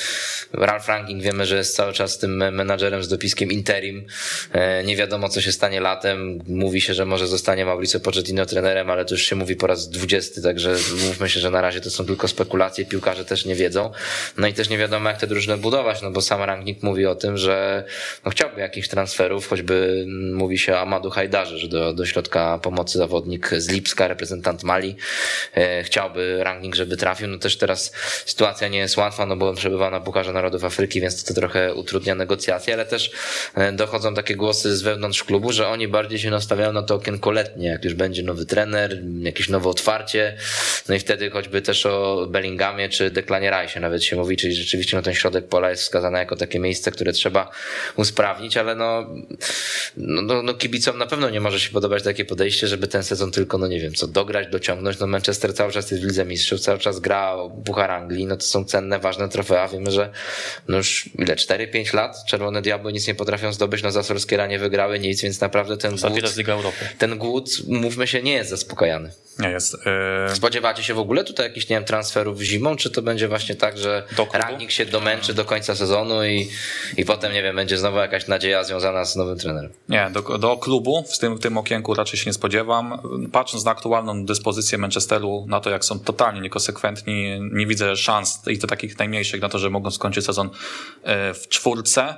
Ralph Ranking wiemy, że jest cały czas tym menadżerem z dopiskiem interim, e, nie wiadomo co się stanie latem, mówi się, że może zostanie Mauricio Pochettino trenerem, ale to już się mówi po raz dwudziesty, także mówmy się, że na razie to są tylko spekulacje, piłkarze też nie wiedzą, no i też nie wiadomo jak te drużyny budować, no bo sam Ranking mówi o tym, że no chciałby jakichś transferów, choćby mówi się o Amadu Hajdarze, że do, do środka pomocy zawodnik z Lipska, reprezentant Mali, e, chciałby Ranking, żeby trafił. No też teraz sytuacja nie jest łatwa, no bo on przebywa na Pucharze Narodów Afryki, więc to, to trochę utrudnia negocjacje, ale też e, dochodzą takie głosy z wewnątrz klubu, że oni bardziej się nastawiają na to okienko letnie, jak już będzie nowy trener, jakieś nowe otwarcie, no i wtedy choćby też o Bellinghamie czy Declanie Rice nawet się mówi, czyli rzeczywiście no ten środek pola jest wskazany jako takie miejsce, które trzeba usprawnić, ale no, no, no, no kibicom na pewno nie może się podobać takie podejście, żeby ten sezon tylko, no nie wiem, co dograć, dociągnąć, no Manchester cały czas jest w Lidze Mistrzów, cały czas gra o Puchar Anglii, no to są cenne, ważne trofea. Wiemy, że no już ile, 4-5 lat Czerwone Diabły nic nie potrafią zdobyć, no za Solskiera nie wygrały nic, więc naprawdę ten głód, ten głód, mówmy się, nie jest zaspokajany. Nie jest. Yy... Spodziewacie się w ogóle tutaj jakichś, nie wiem, transferów zimą, czy to będzie właśnie tak, że ranking się domęczy do końca sezonu i, i potem, nie wiem, będzie znowu jakaś nadzieja związana z nowym trenerem? Nie, do, do klubu w tym, w tym okienku raczej się nie spodziewam. Patrząc na aktualną dyspozycję Manchesteru, na to jak są totalnie niekonsekwentni, nie widzę szans i to takich najmniejszych na to, że mogą skończyć sezon e, w czwórce.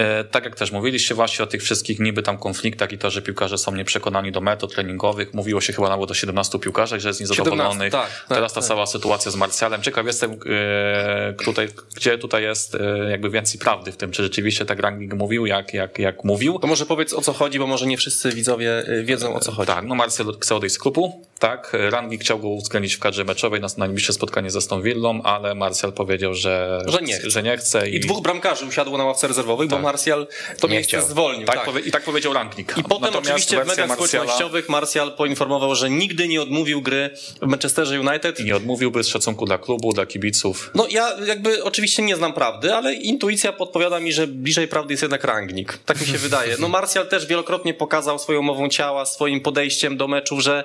E, tak jak też mówiliście właśnie o tych wszystkich niby tam konfliktach i to, że piłkarze są nieprzekonani do metod treningowych. Mówiło się chyba nawet o 17 piłkarzach, że jest niezadowolonych. 17, tak, tak, Teraz ta tak. cała sytuacja z Marcjalem. Ciekaw jestem, e, tutaj, gdzie tutaj jest e, jakby więcej prawdy w tym, czy rzeczywiście tak Rangnick mówił, jak, jak, jak mówił. To może powiedz o co chodzi, bo może nie wszyscy widzowie wiedzą o co chodzi. Tak, no Marcel chce odejść z klubu, tak. Rangnick chciał go uwzględnić w kadrze meczowej na najbliższe spotkanie z Aston Villą, ale Marcel powiedział, że, że nie chce. Że nie chce i... I dwóch bramkarzy usiadło na ławce rezerwowej, tak. bo Marsjal to nie miejsce chciał. zwolnił. Tak, tak. Powie, I tak powiedział Rangnick. I potem Natomiast oczywiście w mediach Marsjala... społecznościowych Marsjal poinformował, że nigdy nie odmówił gry w Manchesterze United. I nie odmówiłby z szacunku dla klubu, dla kibiców. No ja jakby oczywiście nie znam prawdy, ale intuicja podpowiada mi, że bliżej prawdy jest jednak Rangnick. Tak mi się wydaje. No Marsjal też wielokrotnie pokazał swoją mową ciała, swoim podejściem do meczów, że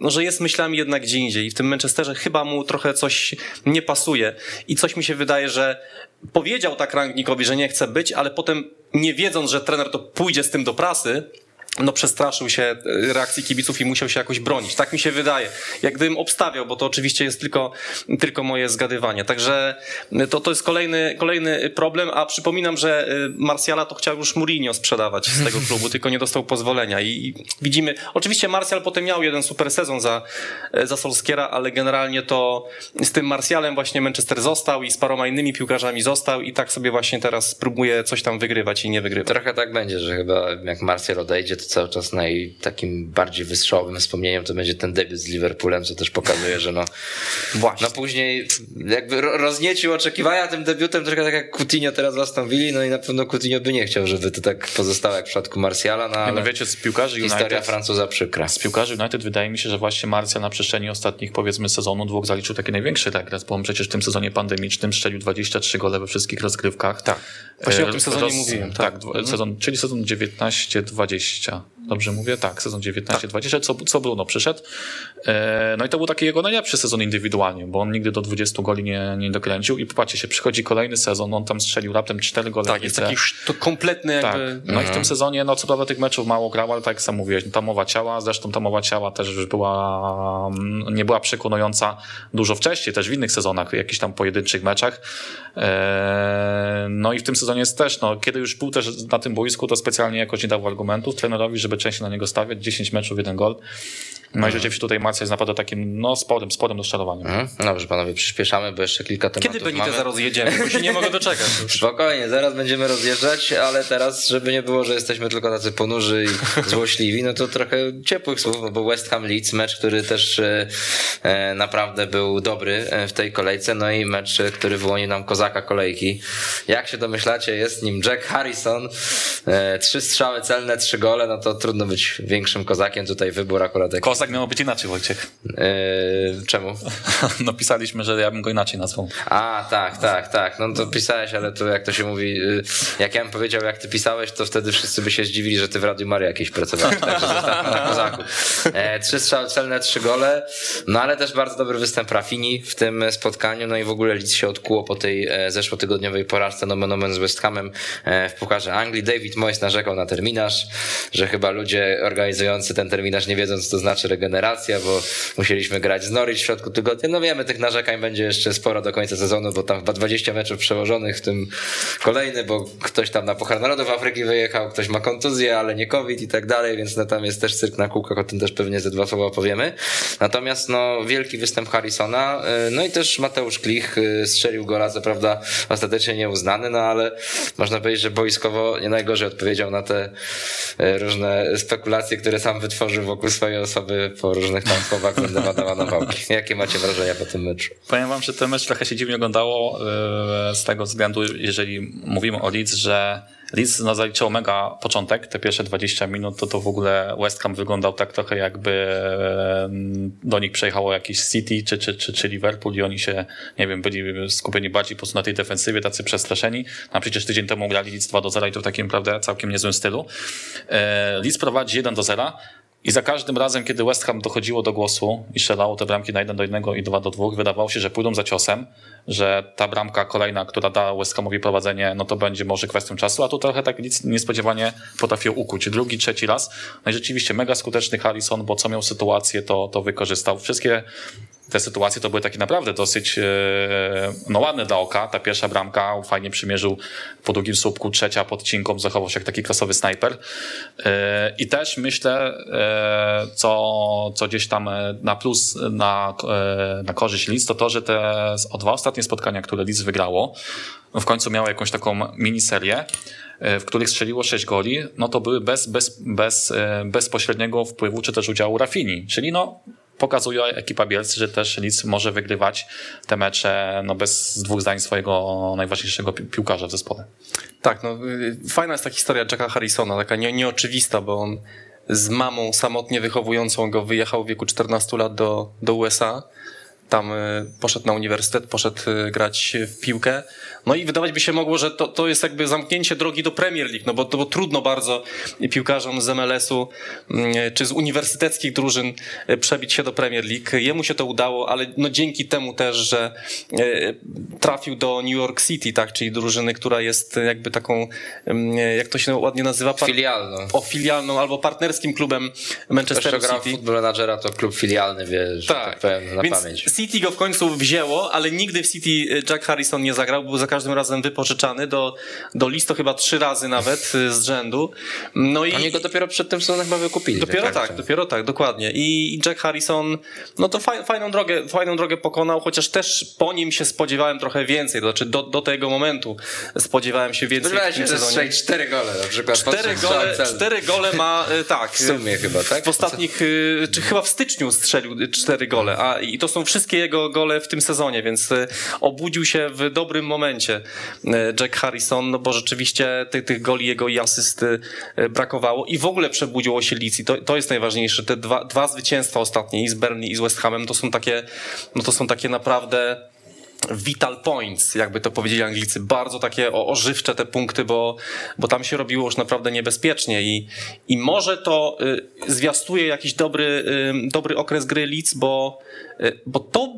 no, że jest myślami jednak gdzie indziej. I w tym Manchesterze chyba mu trochę coś nie pasuje. I coś mi się wydaje, że powiedział tak Rangnickowi, że nie chce być, ale potem nie wiedząc, że trener to pójdzie z tym do prasy, no przestraszył się e, reakcji kibiców i musiał się jakoś bronić. Tak mi się wydaje. Jak gdybym obstawiał, bo to oczywiście jest tylko, tylko moje zgadywanie. Także e, to, to jest kolejny, kolejny problem, a przypominam, że e, Marsjala to chciał już Mourinho sprzedawać z tego klubu, tylko nie dostał pozwolenia i widzimy, oczywiście Marsjal potem miał jeden super sezon za, za Solskiera, ale generalnie to z tym Marsjalem właśnie Manchester został i z paroma innymi piłkarzami został i tak sobie właśnie teraz próbuje coś tam wygrywać i nie wygrywać. Trochę tak będzie, że chyba jak Marsjal odejdzie, cały czas naj, takim bardziej wystrzałowym wspomnieniem to będzie ten debiut z Liverpoolem, co też pokazuje, że no, Właśnie. no później jakby rozniecił oczekiwania tym debiutem, trochę tak jak Coutinho teraz zastąpili, no i na pewno Coutinho by nie chciał, żeby to tak pozostało jak w przypadku Martiala, no ale no wiecie, z piłkarzy historia United, Francuza przykra. z piłkarzy United wydaje mi się, że właśnie Martial na przestrzeni ostatnich powiedzmy sezonu dwóch zaliczył taki największy regres, bo on przecież w tym sezonie pandemicznym strzelił 23 gole we wszystkich rozgrywkach. Tak. Właśnie o tym E, sezonie mówiłem, Tak, tak. dwa- sezon, czyli sezon 19-20. Dobrze mówię? Tak, sezon 19-20, co, co Bruno przyszedł. E, No i to był taki jego najlepszy sezon indywidualnie, bo on nigdy do 20 goli nie, nie dokręcił i popatrzcie się, przychodzi kolejny sezon, on tam strzelił raptem 4 gole. Tak, jest taki to kompletny Tak. jakby... No i w tym sezonie, no co prawda tych meczów mało grał, ale tak jak sam mówiłeś, no, ta mowa ciała, zresztą ta mowa ciała też już była, mm, nie była przekonująca dużo wcześniej, też w innych sezonach, jakichś tam pojedynczych meczach. Eee, No i w tym sezonie jest też, no kiedy już był też na tym boisku, to specjalnie jakoś nie dał argumentów trenerowi, żeby częściej na niego stawiać, 10 meczów, jeden gol. No i rzeczywiście tutaj Marcia jest naprawdę takim, no sporym, sporym rozczarowaniem. Mhm. Dobrze, panowie, przyspieszamy, bo jeszcze kilka tematów Kiedy Benitez mamy. zaraz jedziemy? Bo się nie mogę doczekać już. Spokojnie, zaraz będziemy rozjeżdżać, ale teraz, żeby nie było, że jesteśmy tylko tacy ponurzy i złośliwi, no to trochę ciepłych słów, no bo West Ham Leeds, mecz, który też e, e, naprawdę był dobry e, w tej kolejce, no i mecz, e, który wyłonił nam kozaka kolejki. Jak się domyślacie, jest nim Jack Harrison, e, trzy strzały celne, trzy gole, no to trudno być większym kozakiem, tutaj wybór akurat jak... Kozak miał być inaczej, Wojciech. E, czemu? No pisaliśmy, że ja bym go inaczej nazwał. A, tak, tak, tak. No to pisałeś, ale to jak to się mówi, y, jak ja bym powiedział, jak ty pisałeś, to wtedy wszyscy by się zdziwili, że ty w Radiu Maria jakieś pracowałeś, także zostawmy na kozaku. E, trzy strzały celne, trzy gole, no ale też bardzo dobry występ Rafini w tym spotkaniu, no i w ogóle Leeds się odkuło po tej e, zeszłotygodniowej porażce nomen omen z West Hamem e, w Pucharze Anglii. David Moyes narzekał na terminarz, że chyba ludzie organizujący ten terminarz nie wiedzą, co to znaczy regeneracja, bo musieliśmy grać z Norwich w środku tygodnia. No wiemy, tych narzekań będzie jeszcze sporo do końca sezonu, bo tam chyba 20 meczów przełożonych, w tym kolejny, bo ktoś tam na Puchar Narodów Afryki wyjechał, ktoś ma kontuzję, ale nie COVID i tak dalej, więc no tam jest też cyrk na kółkach, o tym też pewnie ze dwa słowa powiemy. Natomiast no wielki występ Harrisona, y, no i też Mateusz Klich y, strzelił gola, co prawda ostatecznie nieuznany, no ale można powiedzieć, że boiskowo nie najgorzej odpowiedział na te y, różne spekulacje, które sam wytworzył wokół swojej osoby po różnych tam słowach względem Adama Nawałki. Jakie macie wrażenia po tym meczu? Powiem wam, że ten mecz trochę się dziwnie oglądało e, z tego względu, jeżeli mówimy o Leeds, że Leeds no, zaliczył mega początek, te pierwsze 20 minut, to to w ogóle West Ham wyglądał tak trochę jakby e, do nich przejechało jakiś City czy, czy, czy, czy Liverpool i oni się, nie wiem, byli skupieni bardziej po prostu na tej defensywie, tacy przestraszeni. A przecież tydzień temu grali Leeds 2 do 0 i to w takim, prawda, całkiem niezłym stylu. E, Leeds prowadzi 1 do 0 i za każdym razem, kiedy West Ham dochodziło do głosu i strzelało te bramki na 1 do 1 i 2 do 2, wydawało się, że pójdą za ciosem, że ta bramka kolejna, która da West prowadzenie, no to będzie może kwestią czasu, a tu trochę tak nic niespodziewanie potrafił ukuć. Drugi, trzeci raz. No i rzeczywiście mega skuteczny Harrison, bo co miał sytuację, to, to wykorzystał. Wszystkie te sytuacje to były takie naprawdę dosyć e, no, ładne dla oka. Ta pierwsza bramka fajnie przymierzył po drugim słupku, trzecia pod cinką, zachował się jak taki klasowy snajper. E, I też myślę, e, co, co gdzieś tam na plus, na, na korzyść Leeds, to to, że te o dwa ostatnie spotkania, które Leeds wygrało, w końcu miało jakąś taką miniserię, e, w których strzeliło sześć goli, no to były bez, bez, bez e, bezpośredniego wpływu czy też udziału Rafini. Czyli no pokazuje ekipa Bielcy, że też Leeds może wygrywać te mecze no bez dwóch zdań swojego najważniejszego pi- piłkarza w zespole. Tak, no y, fajna jest ta historia Jacka Harrisona, taka nie, nieoczywista, bo on z mamą samotnie wychowującą go wyjechał w wieku 14 lat do, do USA. Tam y, poszedł na uniwersytet, poszedł y, grać w piłkę. No i wydawać by się mogło, że to, to jest jakby zamknięcie drogi do Premier League, no bo bo trudno bardzo piłkarzom z MLS-u mm, czy z uniwersyteckich drużyn y, przebić się do Premier League. Jemu się to udało, ale no dzięki temu też, że trafił do New York City, tak, czyli drużyny, która jest jakby taką, mm, jak to się ładnie nazywa? Filialną. o filialną albo partnerskim klubem Ktoś, Manchesteru kto grał w City. Football Managera, to klub filialny, wie, że tak, tak powiem na Więc pamięć. City go w końcu wzięło, ale nigdy w City Jack Harrison nie zagrał, był za każdym razem wypożyczany do, do listo chyba trzy razy nawet z rzędu. No i Oni go dopiero przed tym sezonem chyba wykupili. Dopiero tak, tak dopiero tak, dokładnie. I Jack Harrison, no to fajną drogę, fajną drogę pokonał, chociaż też po nim się spodziewałem trochę więcej, to znaczy do, do tego momentu spodziewałem się więcej Spodziewałem się, że cztery gole na przykład. Cztery gole, cztery gole ma, e, tak. W sumie chyba, tak? W ostatnich, czy chyba w styczniu strzelił cztery gole, a i to są wszystkie jego gole w tym sezonie, więc e, obudził się w dobrym momencie Jack Harrison, no bo rzeczywiście tych, tych goli jego i asyst brakowało i w ogóle przebudziło się Licji. To, to jest najważniejsze. Te dwa, dwa zwycięstwa ostatnie i z Burnley i z West Hamem to są takie, no to są takie naprawdę vital points, jakby to powiedzieli Anglicy. Bardzo takie ożywcze te punkty, bo, bo tam się robiło już naprawdę niebezpiecznie i, i może to y, zwiastuje jakiś dobry, y, dobry okres gry Leeds, bo, y, bo to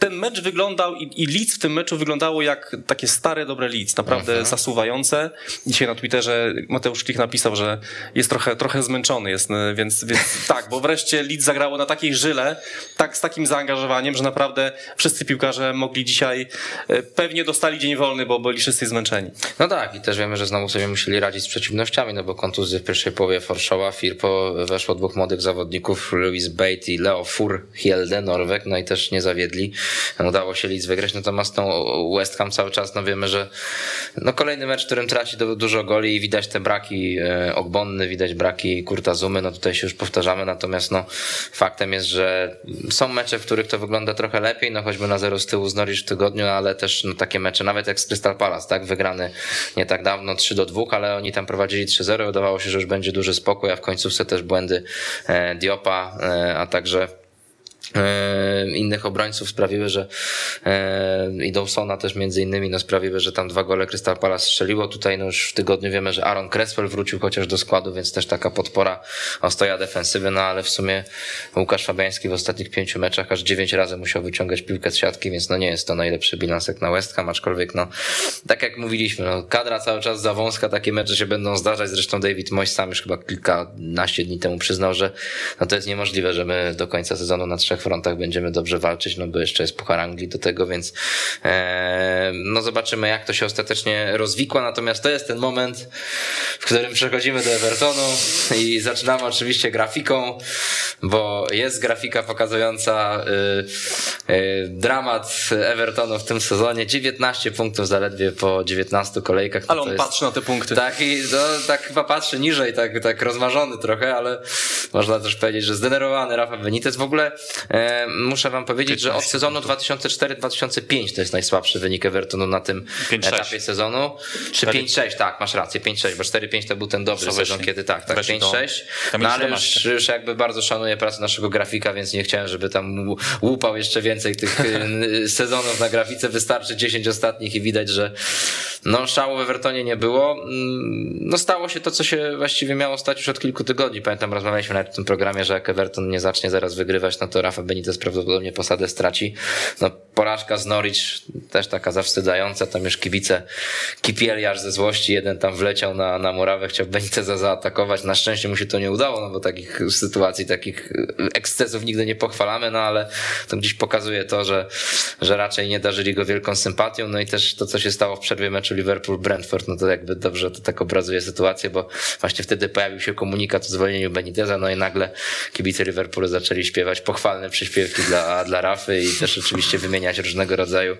ten mecz wyglądał i, i Leeds w tym meczu wyglądało jak takie stare, dobre Leeds, naprawdę uh mhm. zasuwające. Dzisiaj na Twitterze Mateusz Klich napisał, że jest trochę, trochę zmęczony, jest, więc, więc tak, bo wreszcie Leeds zagrało na takiej żyle, tak z takim zaangażowaniem, że naprawdę wszyscy piłkarze mogli dzisiaj, e, pewnie dostali dzień wolny, bo byli wszyscy zmęczeni. No tak i też wiemy, że znowu sobie musieli radzić z przeciwnościami, no bo kontuzje w pierwszej połowie Forshawa, Firpo, weszło dwóch młodych zawodników, Louis Bate i Leo Fur Hielde, Norweg, no i też nie zawiedli udało się Leeds wygrać, natomiast no, West Ham cały czas, no wiemy, że no kolejny mecz, w którym traci dużo goli i widać te braki e, Ogbonny, widać braki Kurta Zumy, no tutaj się już powtarzamy, natomiast no faktem jest, że są mecze, w których to wygląda trochę lepiej, no choćby na zero z tyłu z Norwich w tygodniu, ale też no, takie mecze, nawet jak z Crystal Palace, tak, wygrany nie tak dawno 3 do 2, ale oni tam prowadzili 3-0 i udawało się, że już będzie duży spokój, a w końcówce też błędy e, Diopa, e, a także innych obrońców sprawiły, że e, i Dawsona też między innymi no sprawiły, że tam dwa gole Crystal Palace strzeliło. Tutaj no już w tygodniu wiemy, że Aaron Cresswell wrócił chociaż do składu, więc też taka podpora ostoja defensywy, no ale w sumie Łukasz Fabiański w ostatnich pięciu meczach aż dziewięć razy musiał wyciągać piłkę z siatki, więc no nie jest to najlepszy bilans jak na West Ham, aczkolwiek no tak jak mówiliśmy, no kadra cały czas za wąska, takie mecze się będą zdarzać, zresztą David Moyes sam już chyba kilkanaście dni temu przyznał, że no to jest niemożliwe, że my do końca sezonu na trzech trzech frontach będziemy dobrze walczyć, no bo jeszcze jest Puchar Anglii do tego, więc e, no zobaczymy jak to się ostatecznie rozwikła, natomiast to jest ten moment, w którym przechodzimy do Evertonu i zaczynamy oczywiście grafiką, bo jest grafika pokazująca y, y, dramat Evertonu w tym sezonie, 19 punktów zaledwie po 19 kolejkach. Ale on jest, patrzy na te punkty. Tak, i no, tak chyba patrzy niżej, tak, tak rozmarzony trochę, ale można też powiedzieć, że zdenerwowany Rafa Benitez. W ogóle muszę wam powiedzieć, że od sezonu 2004-2005 to jest najsłabszy wynik Evertonu na tym 5, etapie sezonu. Czy 5-6, tak, masz rację, 5-6, bo 4-5 to był ten dobry sezon, kiedy tak, tak, 5-6. No ale już, już jakby bardzo szanuję pracę naszego grafika, więc nie chciałem, żeby tam łupał jeszcze więcej tych y, sezonów na grafice. Wystarczy 10 ostatnich i widać, że no szału w Evertonie nie było. Mm, no stało się to, co się właściwie miało stać już od kilku tygodni. Pamiętam, rozmawialiśmy nawet w tym programie, że jak Everton nie zacznie zaraz wygrywać, no to Rafa Benitez prawdopodobnie posadę straci. No porażka z Norwich też taka zawstydzająca, tam już kibice kipieli aż ze złości, jeden tam wleciał na, na murawę, chciał Beniteza zaatakować, na szczęście mu się to nie udało, no bo takich sytuacji, takich ekscesów nigdy nie pochwalamy, no ale to gdzieś pokazuje to, że, że raczej nie darzyli go wielką sympatią, no i też to, co się stało w przerwie meczu Liverpool-Brentford, no to jakby dobrze to tak obrazuje sytuację, bo właśnie wtedy pojawił się komunikat o zwolnieniu Beniteza, no i nagle kibice Liverpoolu zaczęli śpiewać pochwalne przyśpiewki dla, dla Rafy i też oczywiście wymieniać różnego rodzaju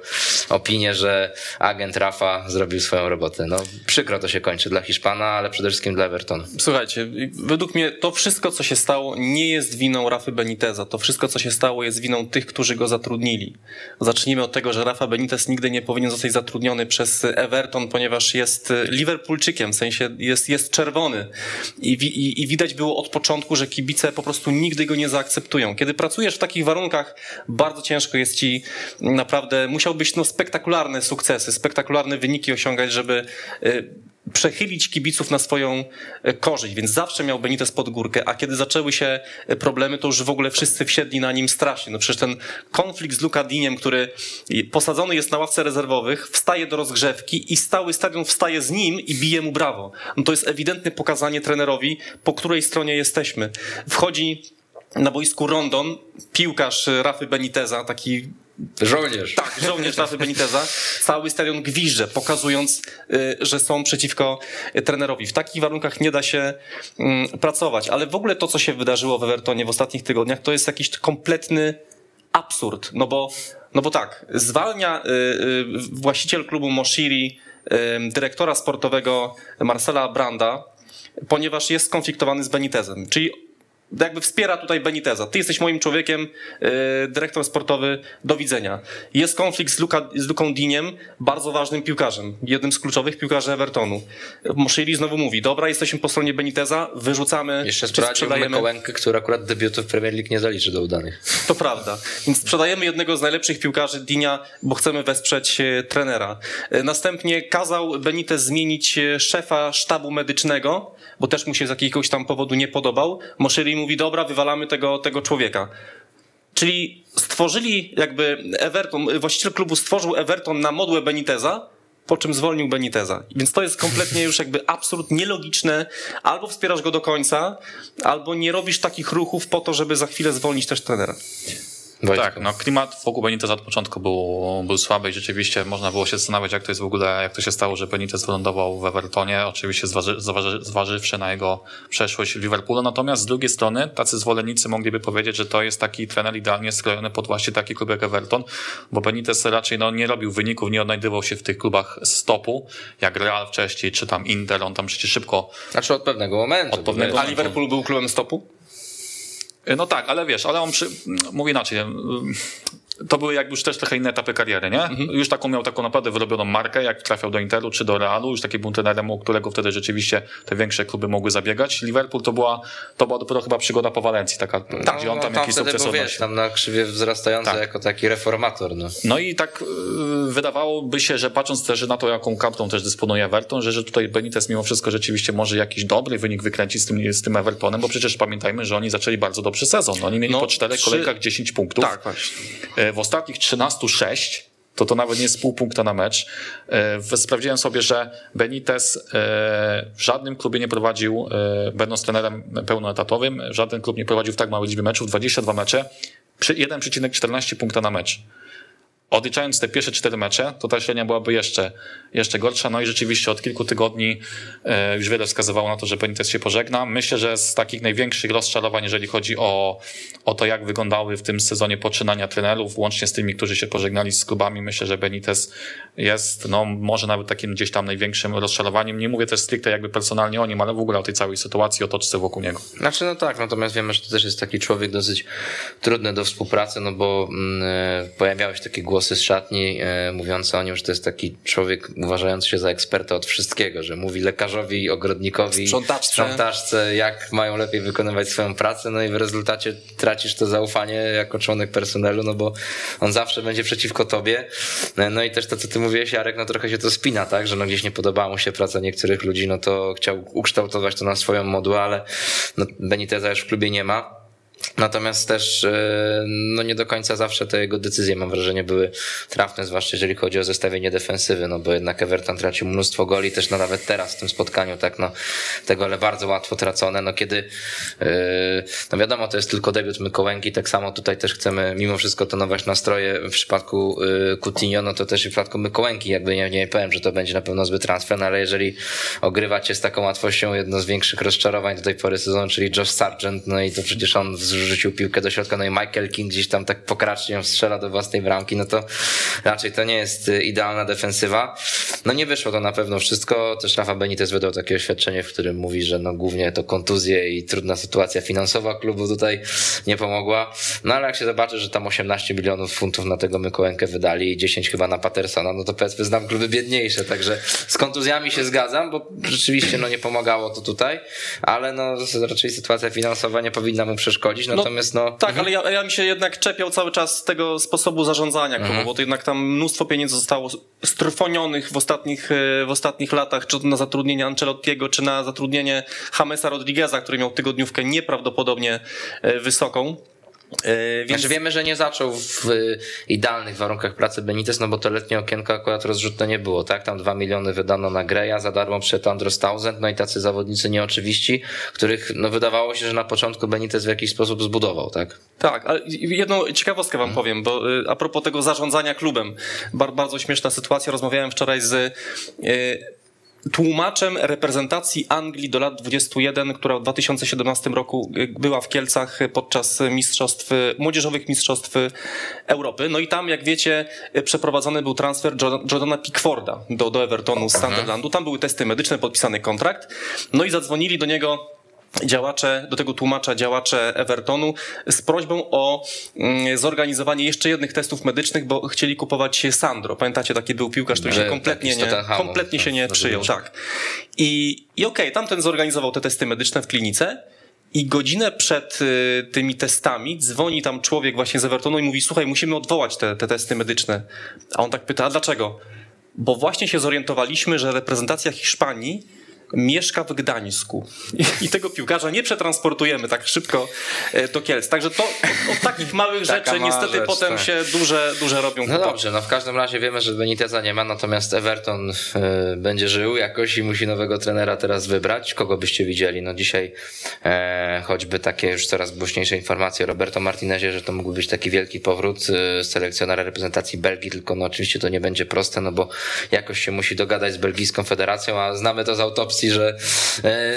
opinie, że agent Rafa zrobił swoją robotę. No przykro to się kończy dla Hiszpana, ale przede wszystkim dla Evertonu. Słuchajcie, według mnie to wszystko, co się stało, nie jest winą Rafy Beniteza. To wszystko, co się stało, jest winą tych, którzy go zatrudnili. Zacznijmy od tego, że Rafa Benitez nigdy nie powinien zostać zatrudniony przez Everton, ponieważ jest Liverpoolczykiem, w sensie jest, jest czerwony. I, i, widać było od początku, że kibice po prostu nigdy go nie zaakceptują. Kiedy pracujesz w takich warunkach, bardzo ciężko jest ci naprawdę, musiałbyś no, spektakularne sukcesy, spektakularne wyniki osiągać, żeby y, przechylić kibiców na swoją e, korzyść, więc zawsze miał Benitez pod górkę, a kiedy zaczęły się e, problemy, to już w ogóle wszyscy wsiedli na nim strasznie. No przecież ten konflikt z Lukadiniem, który posadzony jest na ławce rezerwowych, wstaje do rozgrzewki i stały stadion wstaje z nim i bije mu brawo. No to jest ewidentne pokazanie trenerowi, po której stronie jesteśmy. Wchodzi na boisku Rondon piłkarz Rafy Beniteza, taki Żołnierz. tak, żołnierz Rafy Beniteza, cały stadion gwizdże, pokazując, y, że są przeciwko y, trenerowi. W takich warunkach nie da się mm, pracować, ale w ogóle to, co się wydarzyło w Evertonie w ostatnich tygodniach, to jest jakiś kompletny absurd, no bo, no bo tak, zwalnia y, właściciel klubu Moshiri dyrektora sportowego Marcela Branda, ponieważ jest skonfliktowany z Benitezem, czyli jakby wspiera tutaj Beniteza. Ty jesteś moim człowiekiem, yy, dyrektor sportowy, do widzenia. Jest konflikt z, Luka, z Luką Diniem, bardzo ważnym piłkarzem, jednym z kluczowych piłkarzy Evertonu. Moshiri znowu mówi, dobra, jesteśmy po stronie Beniteza, wyrzucamy, Jeszcze czy sprzedajemy. Mekołękę, który akurat debiutów w Premier League nie zaliczy do udanych. To prawda. Więc sprzedajemy jednego z najlepszych piłkarzy Dinia, bo chcemy wesprzeć e, trenera. E, Następnie kazał Benitez zmienić e, szefa sztabu medycznego, bo też mu się z jakiegoś tam powodu nie podobał. Moshiri mówi, dobra, wywalamy tego, tego człowieka. Czyli stworzyli jakby Everton, właściciel klubu stworzył Everton na modłę Beniteza, po czym zwolnił Beniteza. Więc to jest kompletnie już jakby absurd nielogiczne. Albo wspierasz go do końca, albo nie robisz takich ruchów po to, żeby za chwilę zwolnić też trenera. Wojtko. Tak, no klimat wokół Beniteza od początku był, był słaby i rzeczywiście można było się zastanawiać, jak to jest w ogóle, jak to się stało, że Benitez wylądował w Evertonie, oczywiście zważy, zważy, zważywszy na jego przeszłość w Liverpoolu, natomiast z drugiej strony tacy zwolennicy mogliby powiedzieć, że to jest taki trener idealnie skrojony pod właśnie taki klub jak Everton, bo Benitez raczej no, nie robił wyników, nie odnajdywał się w tych klubach stopu, jak Real wcześniej, czy tam Inter, on tam przecież szybko Znaczy od pewnego momentu. Od pewnego A Liverpool był klubem stopu? No tak, ale wiesz, ale on przy... mówi inaczej. To były jakby już też trochę inne etapy kariery, nie? Już taką miał taką naprawdę wyrobioną markę, jak trafiał do Interu czy do Realu, już taki był trenerem, u którego wtedy rzeczywiście te większe kluby mogły zabiegać. Liverpool to była, to była dopiero chyba przygoda po Walencji, taka, Tak, gdzie on tam jakiś wtedy sukces był, wiesz, tam na krzywie wzrastający Tak. jako taki reformator. No. No i tak yy, wydawałoby się, że patrząc też na to, jaką kartą też dysponuje Everton, że, że tutaj Benitez mimo wszystko rzeczywiście może jakiś dobry wynik wykręcić z tym, z tym Evertonem, bo przecież pamiętajmy, że oni zaczęli bardzo dobrze sezon. Oni mieli No, po czterech trzy- kolejkach 10 punktów. Tak, właśnie. E, W ostatnich 13 6 to to nawet nie jest pół punkta na mecz. E, Sprawdziłem sobie, że Benitez e, w żadnym klubie nie prowadził, będąc trenerem pełnoetatowym, żaden klub nie prowadził w tak małej liczbie meczów, 22 mecze, przy 1,14 punkta na mecz. Odliczając te pierwsze cztery mecze, to ta średnia byłaby jeszcze, jeszcze gorsza. No i rzeczywiście od kilku tygodni e, już wiele wskazywało na to, że Benitez się pożegna. Myślę, że z takich największych rozczarowań, jeżeli chodzi o, o to, jak wyglądały w tym sezonie poczynania trenerów, łącznie z tymi, którzy się pożegnali z klubami, myślę, że Benitez jest, no może nawet takim gdzieś tam największym rozczarowaniem. Nie mówię też stricte jakby personalnie o nim, ale w ogóle o tej całej sytuacji, o toczce wokół niego. Znaczy no tak, natomiast wiemy, że to też jest taki człowiek dosyć trudny do współpracy, no bo mm, e, pojawiały się takie głosy z szatni e, mówiące o nim, że to jest taki człowiek uważający się za eksperta od wszystkiego, że mówi lekarzowi, ogrodnikowi, Sprzątaczce. sprzątaczce jak mają lepiej wykonywać swoją pracę, no i w rezultacie tracisz to zaufanie jako członek personelu, no bo on zawsze będzie przeciwko tobie. E, No i też to, co ty mówiłeś, Jarek, no trochę się to spina, tak, że no gdzieś nie podobała mu się praca niektórych ludzi, no to chciał ukształtować to na swoją modłę, ale no, Beniteza już w klubie nie ma. Natomiast też e, no nie do końca zawsze te jego decyzje, mam wrażenie, były trafne, zwłaszcza jeżeli chodzi o zestawienie defensywy, no bo jednak Everton tracił mnóstwo goli, też no nawet teraz w tym spotkaniu, tak no te gole bardzo łatwo tracone, no kiedy e, no wiadomo, to jest tylko debiut Mykołęki, tak samo tutaj też chcemy mimo wszystko tonować nastroje. W przypadku e, Coutinho, no to też w przypadku Mykołęki, jakby nie, nie powiem, że to będzie na pewno zły transfer, no ale jeżeli ogrywacie z taką łatwością jedno z większych rozczarowań do tej pory sezonu, czyli Josh Sargent, no i to przecież on wrzucił piłkę do środka, no i Michael King gdzieś tam tak pokracznie strzela do własnej bramki, no to raczej to nie jest y, idealna defensywa. No nie wyszło to na pewno wszystko, też Rafa Benitez wydał takie oświadczenie, w którym mówi, że no głównie to kontuzje i trudna sytuacja finansowa klubu tutaj nie pomogła, no ale jak się zobaczy, że tam 18 milionów funtów na tego Mykołękę wydali i 10 chyba na Patersona, no to powiedzmy znam kluby biedniejsze, także z kontuzjami się zgadzam, bo rzeczywiście no nie pomagało to tutaj, ale no raczej sytuacja finansowa nie powinna mu przeszkodzić, natomiast no... Tak, ale ja, ja mi się jednak czepiał cały czas tego sposobu zarządzania klubą, bo to jednak tam mnóstwo pieniędzy zostało strfonionych w ostatnich, e, w ostatnich latach, czy to na zatrudnienie Ancelottiego, czy na zatrudnienie Jamesa Rodrigueza, który miał tygodniówkę nieprawdopodobnie e, wysoką. Yy, więc... Znaczy wiemy, że nie zaczął w idealnych warunkach pracy Benitez, no bo to letnie okienko akurat rozrzutne nie było, tak? Tam dwa miliony wydano na Greja, za darmo przed Andros Townsend, no i tacy zawodnicy nieoczywiści, których no wydawało się, że na początku Benitez w jakiś sposób zbudował, tak? Tak, ale jedną ciekawostkę wam powiem, bo y, a propos tego zarządzania klubem, bardzo śmieszna sytuacja, rozmawiałem wczoraj z y, tłumaczem reprezentacji Anglii do lat 21, która w 2017 roku była w Kielcach podczas mistrzostw, młodzieżowych mistrzostw Europy. No i tam, jak wiecie, przeprowadzony był transfer Jordana Pickforda do, do Evertonu z Sunderlandu. Tam były testy medyczne, podpisany kontrakt. No i zadzwonili do niego działacze, do tego tłumacza działacze Evertonu z prośbą o mm, zorganizowanie jeszcze jednych testów medycznych, bo chcieli kupować Sandro. Pamiętacie, taki był piłkarz, który się kompletnie nie, kompletnie się nie przyjął. Tak. I, i okej, okay, tamten zorganizował te testy medyczne w klinice. I godzinę przed y, tymi testami dzwoni tam człowiek właśnie z Evertonu i mówi: Słuchaj, musimy odwołać te, te testy medyczne. A on tak pyta: A dlaczego? Bo właśnie się zorientowaliśmy, że reprezentacja Hiszpanii mieszka w Gdańsku i, i tego piłkarza nie przetransportujemy tak szybko e, do Kielc. Także to od takich małych rzeczy niestety rzecz, potem tak. się duże, duże robią No dobrze, no w każdym razie wiemy, że Beniteza nie ma, natomiast Everton y, będzie żył jakoś i musi nowego trenera teraz wybrać. Kogo byście widzieli? No dzisiaj e, choćby takie już coraz głośniejsze informacje o Roberto Martinezie, że to mógł być taki wielki powrót y, selekcjonera reprezentacji Belgii, tylko no oczywiście to nie będzie proste, no bo jakoś się musi dogadać z belgijską federacją, a znamy to z autopsji że e,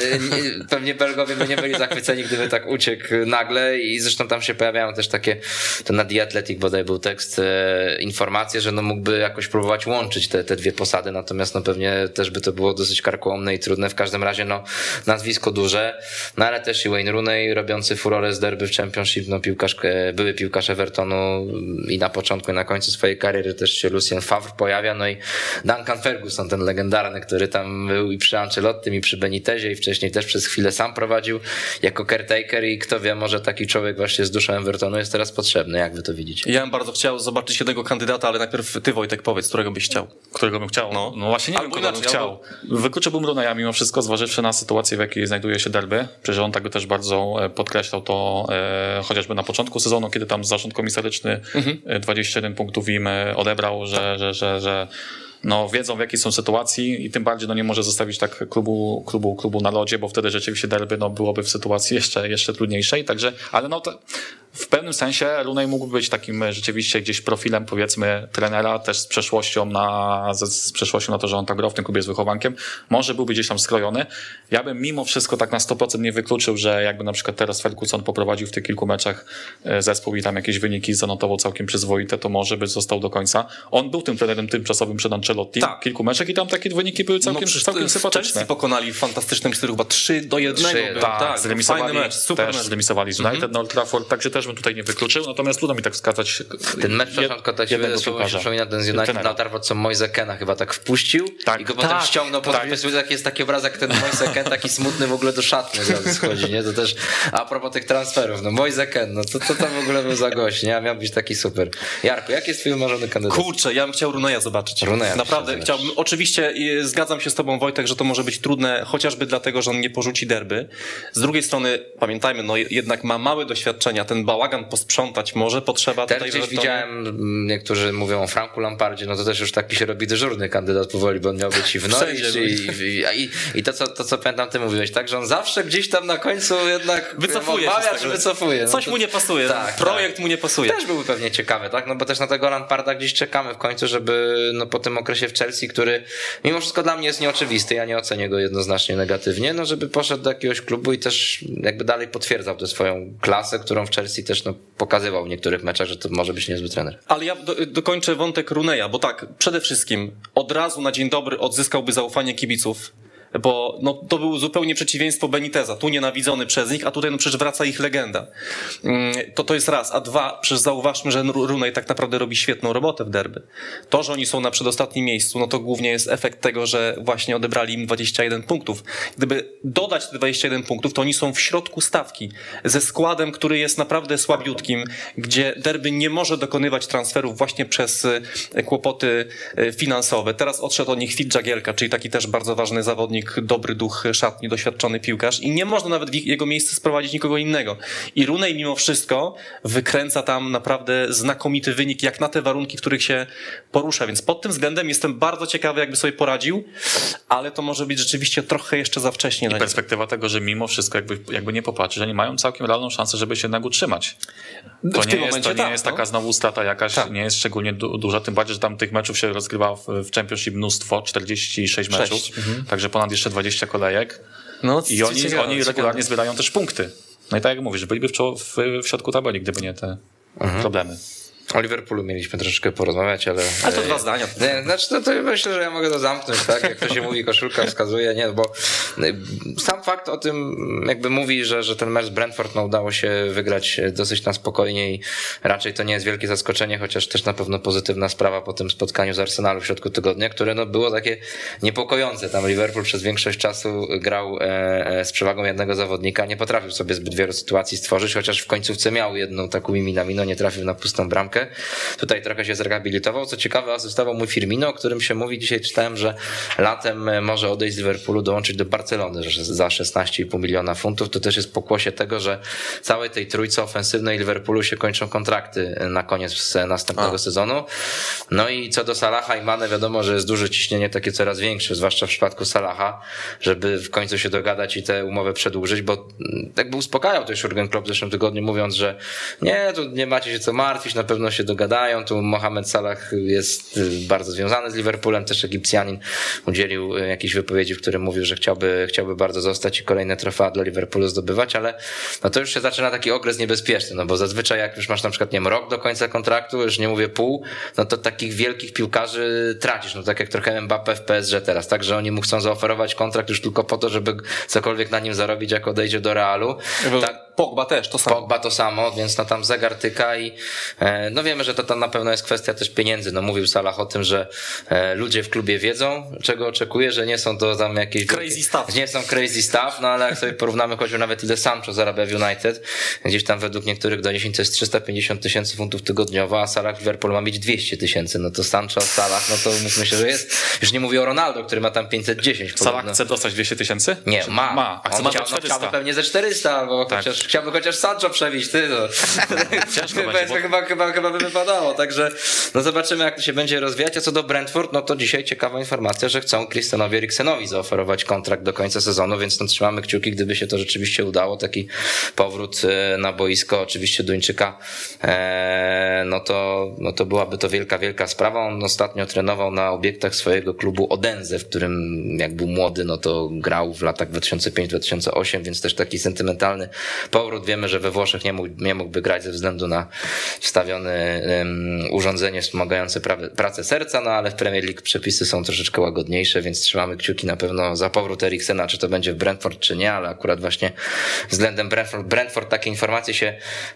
pewnie Belgowie by nie byli zachwyceni, gdyby tak uciekł nagle i zresztą tam się pojawiają też takie, to na The Athletic bodaj był tekst, e, informacje, że no mógłby jakoś próbować łączyć te, te dwie posady, natomiast no pewnie też by to było dosyć karkołomne i trudne, w każdym razie no nazwisko duże, no ale też i Wayne Rooney robiący furorę z derby w Championship, no piłkarz, e, były piłkarz Evertonu i na początku i na końcu swojej kariery też się Lucien Favre pojawia, no i Duncan Ferguson, ten legendarny, który tam był i przy Ancelotti Ancelottim i przy Benitezie i wcześniej też przez chwilę sam prowadził jako caretaker i kto wie, może taki człowiek właśnie z duszą Evertonu jest teraz potrzebny. Jak wy to widzicie? Ja bym bardzo chciał zobaczyć jednego kandydata, ale najpierw ty Wojtek powiedz, którego byś chciał. Którego bym chciał? No, no właśnie nie Albo wiem, kogo bym chciał. Albo... Wykluczyłbym Runeja mimo wszystko, zważywszy na sytuację, w jakiej znajduje się derby. Przecież on tak też bardzo e, podkreślał to e, chociażby na początku sezonu, kiedy tam zarząd komisaryczny mhm. 21 e, punktów im e, odebrał, że, że, że, że no, wiedzą w jakiej są sytuacji i tym bardziej no, nie może zostawić tak klubu, klubu, klubu na lodzie, bo wtedy rzeczywiście derby no, byłoby w sytuacji jeszcze, jeszcze trudniejszej. Także, ale no, to, w pewnym sensie Lunej mógłby być takim rzeczywiście gdzieś profilem, powiedzmy, trenera, też z przeszłością na, z przeszłością na to, że on tak grał w tym klubie z wychowankiem. Może byłby gdzieś tam skrojony. Ja bym mimo wszystko tak na 100% nie wykluczył, że jakby na przykład teraz Ferguson poprowadził w tych kilku meczach e, zespół i tam jakieś wyniki zanotował całkiem przyzwoite, to może by został do końca. On był tym trenerem tymczasowym przed Ancelotti. Tak. Kilku meczach i tam takie wyniki były całkiem, no, całkiem sympatyczne. Pokonali w fantastycznym stylu, chyba 3 do 1. 3, tak, tak, zremisowali, mecz, super też mecz. zremisowali z United mm -hmm. Trafford, także też bym tutaj nie wykluczył, natomiast trudno mi tak wskazać Ten mecz, przepraszam, tylko się przypomina ten z United na Old co Moise Kena chyba tak wpuścił tak. i go potem tak, ściągnął, tak. tak. jest taki obrazek, ten Moise Ken taki smutny w ogóle do szatni schodzi, nie? To też a propos tych transferów, no Moise Ken, no to co tam w ogóle był za gość, nie? A miał być taki super. Jarku, jaki jest twój marzony kandydat? Kurczę, ja bym chciał Runeja zobaczyć. Runeja Naprawdę, chciałbym, oczywiście zgadzam się z tobą Wojtek, że to może być trudne, chociażby dlatego, że on nie porzuci derby. Z drugiej strony, pamiętajmy, no jednak ma małe doświadczenia, ten bałagan posprzątać może, potrzeba Też tutaj... Gdzieś widziałem, mm, niektórzy mówią o Franku Lampardzie, no to też już taki się robi dyżurny kandydat powoli, bo on miał być i w Norwich i, i, i, i, to, co, to, co pamiętam, ty mówiłeś, tak, że on zawsze gdzieś tam na końcu jednak wycofuje się czy wycofuje. No Coś to, mu nie pasuje, tak, projekt tak. mu nie pasuje. Też byłby pewnie ciekawy, tak, no bo też na tego Lamparda gdzieś czekamy w końcu, żeby no po tym okresie w Chelsea, który mimo wszystko dla mnie jest nieoczywisty, ja nie ocenię go jednoznacznie negatywnie, no żeby poszedł do jakiegoś klubu i też jakby dalej potwierdzał tę swoją klasę, którą w Chelsea też no, pokazywał w niektórych meczach, że to może być niezły trener. Ale ja do, dokończę wątek Runeja, bo tak, przede wszystkim od razu na dzień dobry odzyskałby zaufanie kibiców bo no, to było zupełnie przeciwieństwo Beniteza, tu nienawidzony przez nich, a tutaj no, przecież wraca ich legenda. Mm, to, to jest raz. A dwa, przecież zauważmy, że Runej tak naprawdę robi świetną robotę w derby. To, że oni są na przedostatnim miejscu, no to głównie jest efekt tego, że właśnie odebrali im 21 punktów. Gdyby dodać te 21 punktów, to oni są w środku stawki ze składem, który jest naprawdę słabiutkim, gdzie derby nie może dokonywać transferów właśnie przez e, kłopoty e, finansowe. Teraz odszedł od nich Fit Jagielka, czyli taki też bardzo ważny zawodnik zawodnik, dobry duch szatni, doświadczony piłkarz i nie można nawet w jego miejsce sprowadzić nikogo innego. I Runej mimo wszystko wykręca tam naprawdę znakomity wynik, jak na te warunki, w których się porusza, więc pod tym względem jestem bardzo ciekawy, jakby sobie poradził, ale to może być rzeczywiście trochę jeszcze za wcześnie. I perspektywa tego, że mimo wszystko jakby, jakby nie popatrzeć, oni mają całkiem realną szansę, żeby się jednak utrzymać. To w nie jest, to nie tak, jest no. taka znowu strata jakaś, Tak. nie jest szczególnie du- duża, tym bardziej, że tam tych meczów się rozgrywa w, w Championship mnóstwo, 46 meczów, mhm. także ponad jeszcze 20 kolejek No, i oni, ciekawe, oni regularnie zbierają też punkty. No i tak jak mówisz, byliby w, w środku tabeli, gdyby nie te Mhm. problemy. O Liverpoolu mieliśmy troszeczkę porozmawiać, ale... Ale to e, dwa zdania. Nie, znaczy, to, to myślę, że ja mogę to zamknąć, tak? Jak to się mówi, koszulka wskazuje, nie, bo y, sam fakt o tym jakby mówi, że, że ten mecz z Brentford no, udało się wygrać dosyć na spokojnie i raczej to nie jest wielkie zaskoczenie, chociaż też na pewno pozytywna sprawa po tym spotkaniu z Arsenalu w środku tygodnia, które no, było takie niepokojące. Tam Liverpool przez większość czasu grał e, e, z przewagą jednego zawodnika, nie potrafił sobie zbyt wielu sytuacji stworzyć, chociaż w końcówce miał jedną taką mino, nie trafił na pustą bramkę. Tutaj trochę się zrehabilitował. Co ciekawe, asystował mój Firmino, o którym się mówi. Dzisiaj czytałem, że latem e, może odejść z Liverpoolu, dołączyć do Barcelony za 16,5 miliona funtów. To też jest pokłosie tego, że całej tej trójce ofensywnej Liverpoolu się kończą kontrakty e, na koniec e, następnego A. sezonu. No i co do Salaha i Mane, wiadomo, że jest duże ciśnienie takie coraz większe, zwłaszcza w przypadku Salaha, żeby w końcu się dogadać i tę umowę przedłużyć, bo mm, jakby uspokajał też Jurgen Klopp w zeszłym tygodniu, mówiąc, że nie, tu nie macie się co martwić, na pewno się dogadają, tu Mohamed Salah jest y, bardzo związany z Liverpoolem, też Egipcjanin udzielił y, jakiejś wypowiedzi, w którym mówił, że chciałby, chciałby bardzo zostać i kolejne trofea dla Liverpoolu zdobywać, ale no to już się zaczyna taki okres niebezpieczny, no bo zazwyczaj jak już masz na przykład, nie wiem, rok do końca kontraktu, już nie mówię pół, no to takich wielkich piłkarzy tracisz, no tak jak trochę Mbappé w PSG teraz, tak, że oni mu chcą zaoferować kontrakt już tylko po to, żeby cokolwiek na nim zarobić, jak odejdzie do Realu. Tak, Pogba też, to samo. Pogba to samo, więc no tam zegar tyka i e, no wiemy, że to tam na pewno jest kwestia też pieniędzy. No mówił Salah o tym, że e, ludzie w klubie wiedzą, czego oczekuje, że nie są to tam jakieś... Crazy stuff. Nie są crazy stuff, no ale jak sobie porównamy choćby nawet ile Sancho zarabia w United, gdzieś tam według niektórych doniesień to jest 350 tysięcy funtów tygodniowo, a Salah w Liverpool ma mieć 200 tysięcy, no to Sancho, Salah, no to mówmy się, że jest, już nie mówię o Ronaldo, który ma tam 510 Salah podobno. chce dostać 200 tysięcy? Nie, ma. Ma, a chce chciał, no, 400. chciałby pewnie ze 400, bo Tak. chociaż, chciałby chociaż Sancho przebić, ty no. Ciężko chyba, będzie, chyba, chyba, chyba by wypadało, także no zobaczymy jak to się będzie rozwijać, a co do Brentford, no to dzisiaj ciekawa informacja, że chcą Christianowi Eriksenowi zaoferować kontrakt do końca sezonu, więc no trzymamy kciuki, gdyby się to rzeczywiście udało, taki powrót e, na boisko, oczywiście Duńczyka, e, no to, no to byłaby to wielka, wielka sprawa. On ostatnio trenował na obiektach swojego klubu Odense, w którym jak był młody, no to grał w latach 2005-2008, więc też taki sentymentalny powrót. Wiemy, że we Włoszech nie, mógł, nie mógłby grać ze względu na wstawione urządzenie wspomagające pracę serca, no ale w Premier League przepisy są troszeczkę łagodniejsze, więc trzymamy kciuki na pewno za powrót Eriksena, czy to będzie w Brentford, czy nie, ale akurat właśnie względem Brentford, Brentford takie informacje się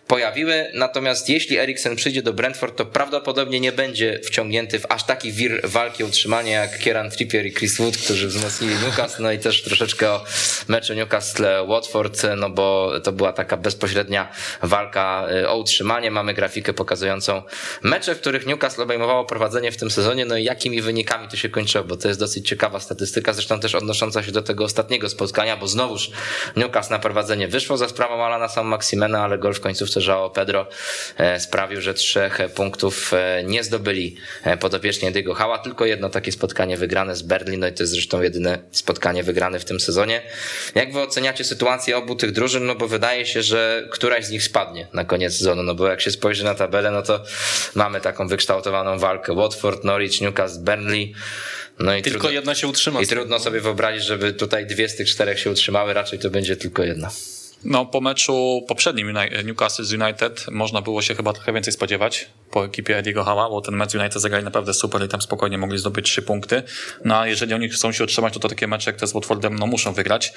pojawiły. Natomiast jeśli Eriksen przyjdzie do Brentford, to prawdopodobnie nie będzie wciągnięty w aż taki wir walki o utrzymanie jak Kieran Trippier i Chris Wood, którzy wzmocnili Newcastle, no i też troszeczkę o meczu Newcastle-Watford, no bo to była taka bezpośrednia walka y, o utrzymanie. Mamy grafikę pokazującą mecze, w których Newcastle obejmowało prowadzenie w tym sezonie, no i jakimi wynikami to się kończyło, bo to jest dosyć ciekawa statystyka, zresztą też odnosząca się do tego ostatniego spotkania, bo znowuż Newcastle na prowadzenie wyszło za sprawą Alana Sam Maximena, ale gol w końcówce Joao Pedro e, sprawił, że trzech punktów e, nie zdobyli e, podopieczni Diego Hała, tylko jedno takie spotkanie wygrane z Berlin, no i to jest zresztą jedyne spotkanie wygrane w tym sezonie. Jak wy oceniacie sytuację obu tych drużyn, no bo wydaje się, że któraś z nich spadnie na koniec sezonu, no bo jak się spojrzy na tabelę, no to mamy taką wykształtowaną walkę. Watford, Norwich, Newcastle, Burnley, no i Tylko trudno, jedna się utrzyma. i trudno sobie wyobrazić, żeby tutaj dwie z tych czterech się utrzymały, raczej to będzie tylko jedna. No, po meczu poprzednim Newcastle z United można było się chyba trochę więcej spodziewać po ekipie Ediego Hała, bo ten mecz United zagrali naprawdę super i tam spokojnie mogli zdobyć trzy punkty. No a jeżeli oni chcą się utrzymać, to, to takie mecze jak te z Watfordem no, muszą wygrać.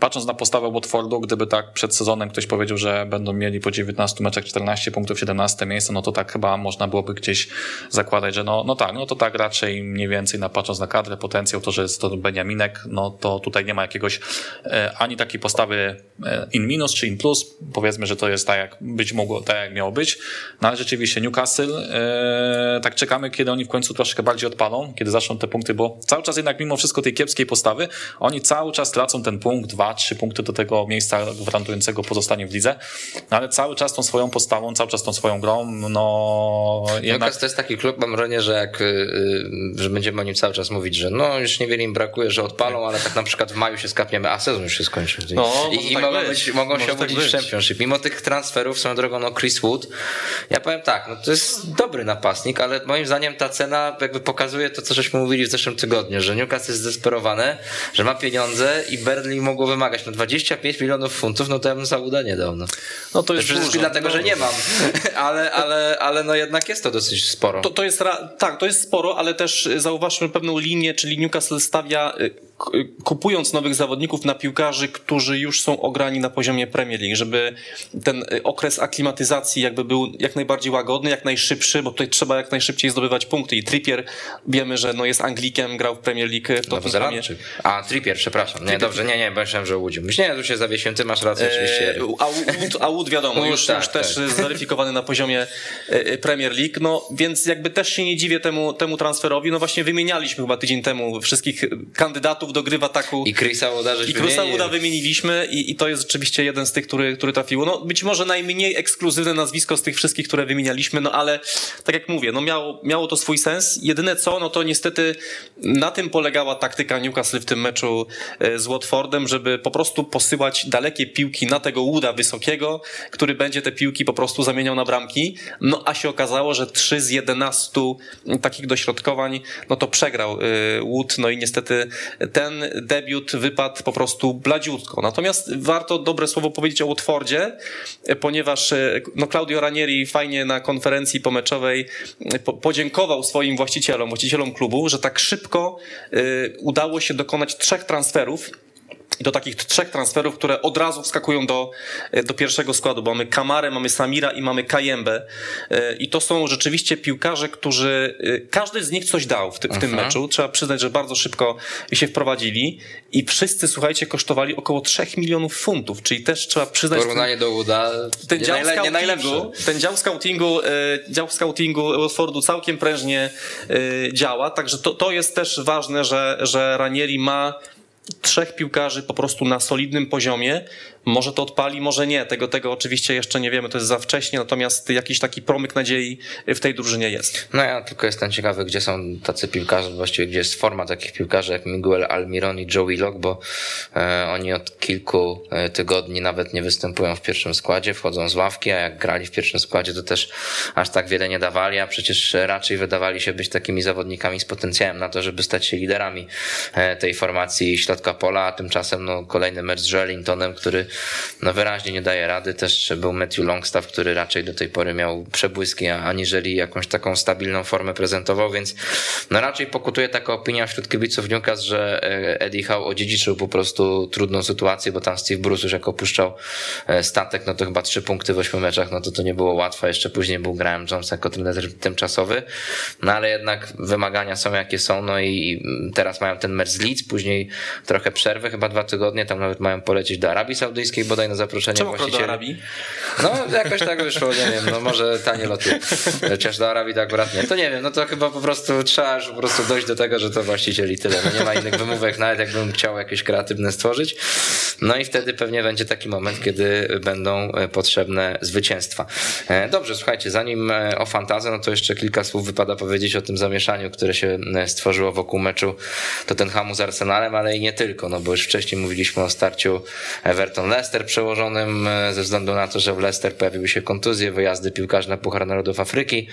Patrząc na postawę Watfordu, gdyby tak przed sezonem ktoś powiedział, że będą mieli po 19 meczach 14 punktów, 17 miejsce, no to tak chyba można byłoby gdzieś zakładać, że no, no tak, no to tak raczej mniej więcej na, patrząc na kadrę, potencjał, to, że jest to Beniaminek, no to tutaj nie ma jakiegoś e, ani takiej postawy e, in minus czy in plus. Powiedzmy, że to jest tak jak być mogło, tak jak miało być. No ale rzeczywiście Newcastle Newcastle, tak czekamy, kiedy oni w końcu troszkę bardziej odpalą, kiedy zaczną te punkty, bo cały czas jednak mimo wszystko tej kiepskiej postawy, oni cały czas tracą ten punkt, dwa, trzy punkty do tego miejsca gwarantującego pozostanie w lidze, no ale cały czas tą swoją postawą, cały czas tą swoją grą, no jednak... Newcastle to jest taki klub, mam wrażenie, że jak, y, y, że będziemy o nim cały czas mówić, że no już niewiele im brakuje, że odpalą, ale tak na przykład w maju się skapniemy, a sezon już się skończy. No, I, i tak mogą, być. mogą się tak obudzić w być. Championship. Mimo tych transferów, swoją drogą, no Chris Wood, ja powiem tak, no to jest dobry napastnik, ale moim zdaniem ta cena jakby pokazuje to, co żeśmy mówili w zeszłym tygodniu, że Newcastle jest zdesperowany, że ma pieniądze i Burnley mogło wymagać. No 25 milionów funtów, no to ja bym za Uda nie dał. No. No to jest przede wszystkim dlatego, No. że nie mam, ale, ale, ale no jednak jest to dosyć sporo. To, to jest, tak, to jest sporo, ale też y, zauważmy pewną linię, czyli Newcastle stawia, y, y, kupując nowych zawodników na piłkarzy, którzy już są ograni na poziomie Premier League, żeby ten okres aklimatyzacji jakby był jak najbardziej łagodny, jak najszybszy, bo tutaj trzeba jak najszybciej zdobywać punkty i Trippier wiemy, że no jest Anglikiem, grał w Premier League w. Nowozelandczyk. A, Trippier, przepraszam. Nie, dobrze, nie, nie, bo myślałem, że Łudziu. Nie, tu się zawiesiłem, ty masz rację, oczywiście. E, A a Wood wiadomo, Wood, już, tak, już też tak. zweryfikowany na poziomie e, Premier League, no więc jakby też się nie dziwię temu, temu transferowi. No właśnie wymienialiśmy chyba tydzień temu wszystkich kandydatów do gry w ataku. I Chrisa Uda, I wymienił. Uda wymieniliśmy i, i to jest rzeczywiście jeden z tych, który, który trafiło. No być może najmniej ekskluzywne nazwisko z tych wszystkich, które wymienialiśmy, no ale tak jak mówię, no miało, miało to swój sens. Jedyne co, no to niestety na tym polegała taktyka Newcastle w tym meczu e, z Watfordem, żeby po prostu posyłać dalekie piłki na tego Wooda wysokiego, który będzie te piłki po prostu zamieniał na bramki. No a się okazało, że 3 z 11 takich dośrodkowań, no to przegrał e, Wood, no i niestety ten debiut wypadł po prostu bladziutko. Natomiast warto dobre słowo powiedzieć o Watfordzie, e, ponieważ no Claudio Ranieri fajnie na konferencji pomeczowej e, po, podziękował swoim właścicielom, właścicielom klubu, że tak szybko e, udało się dokonać trzech transferów i do takich trzech transferów, które od razu wskakują do, do pierwszego składu, bo mamy Kamarę, mamy Samira i mamy Kajembę. E, I to są rzeczywiście piłkarze, którzy, e, każdy z nich coś dał w, ty, w tym Mhm. meczu. Trzeba przyznać, że bardzo szybko się wprowadzili i wszyscy, słuchajcie, kosztowali około 3 milionów funtów, czyli też trzeba przyznać... Porównanie do Uda, Ten nie, dział, najle, nie scoutingu, ten dział scoutingu, e, dział scoutingu Watfordu całkiem prężnie e, działa, także to, to jest też ważne, że, że Ranieri ma trzech piłkarzy po prostu na solidnym poziomie. Może to odpali, może nie. Tego, tego oczywiście jeszcze nie wiemy, to jest za wcześnie, natomiast jakiś taki promyk nadziei w tej drużynie jest. No ja tylko jestem ciekawy, gdzie są tacy piłkarze, właściwie gdzie jest forma takich piłkarzy jak Miguel Almiron i Joey Lock, bo e, oni od kilku e, tygodni nawet nie występują w pierwszym składzie, wchodzą z ławki, a jak grali w pierwszym składzie, to też aż tak wiele nie dawali, a przecież raczej wydawali się być takimi zawodnikami z potencjałem na to, żeby stać się liderami e, tej formacji środka pola, a tymczasem no, kolejny mecz z Joelintonem, który no, wyraźnie nie daje rady. Też był Matthew Longstaff, który raczej do tej pory miał przebłyski, aniżeli jakąś taką stabilną formę prezentował, więc no, raczej pokutuje taka opinia wśród kibiców Newcastle, że e, Eddie Howe odziedziczył po prostu trudną sytuację, bo tam Steve Bruce już jak opuszczał e, statek, no to chyba trzy punkty w ośmiu meczach, no to to nie było łatwe. Jeszcze później był Graham Jones jako trener tymczasowy, no ale jednak wymagania są jakie są, no i teraz mają ten mecz z Leeds, później trochę przerwy, chyba dwa tygodnie, tam nawet mają polecieć do Arabii Saudyjskiej bodaj na zaproszenie Czemu akurat do właścicieli. Arabii? No, jakoś tak wyszło, nie wiem, no może tanie loty. Chociaż do Arabii tak akurat nie. To nie wiem, no to chyba po prostu trzeba już po prostu dojść do tego, że to właściciel i tyle. No nie ma innych wymówek, nawet jakbym chciał jakieś kreatywne stworzyć. No i wtedy pewnie będzie taki moment, kiedy będą e, potrzebne zwycięstwa. E, Dobrze, słuchajcie, zanim e, o fantazę, no to jeszcze kilka słów wypada powiedzieć o tym zamieszaniu, które się stworzyło wokół meczu Tottenhamu z Arsenalem, ale i nie tylko, no bo już wcześniej mówiliśmy o starciu Everton-Leicester przełożonym ze względu na to, że w Leicester pojawiły się kontuzje, wyjazdy piłkarzy na Puchar Narodów Afryki.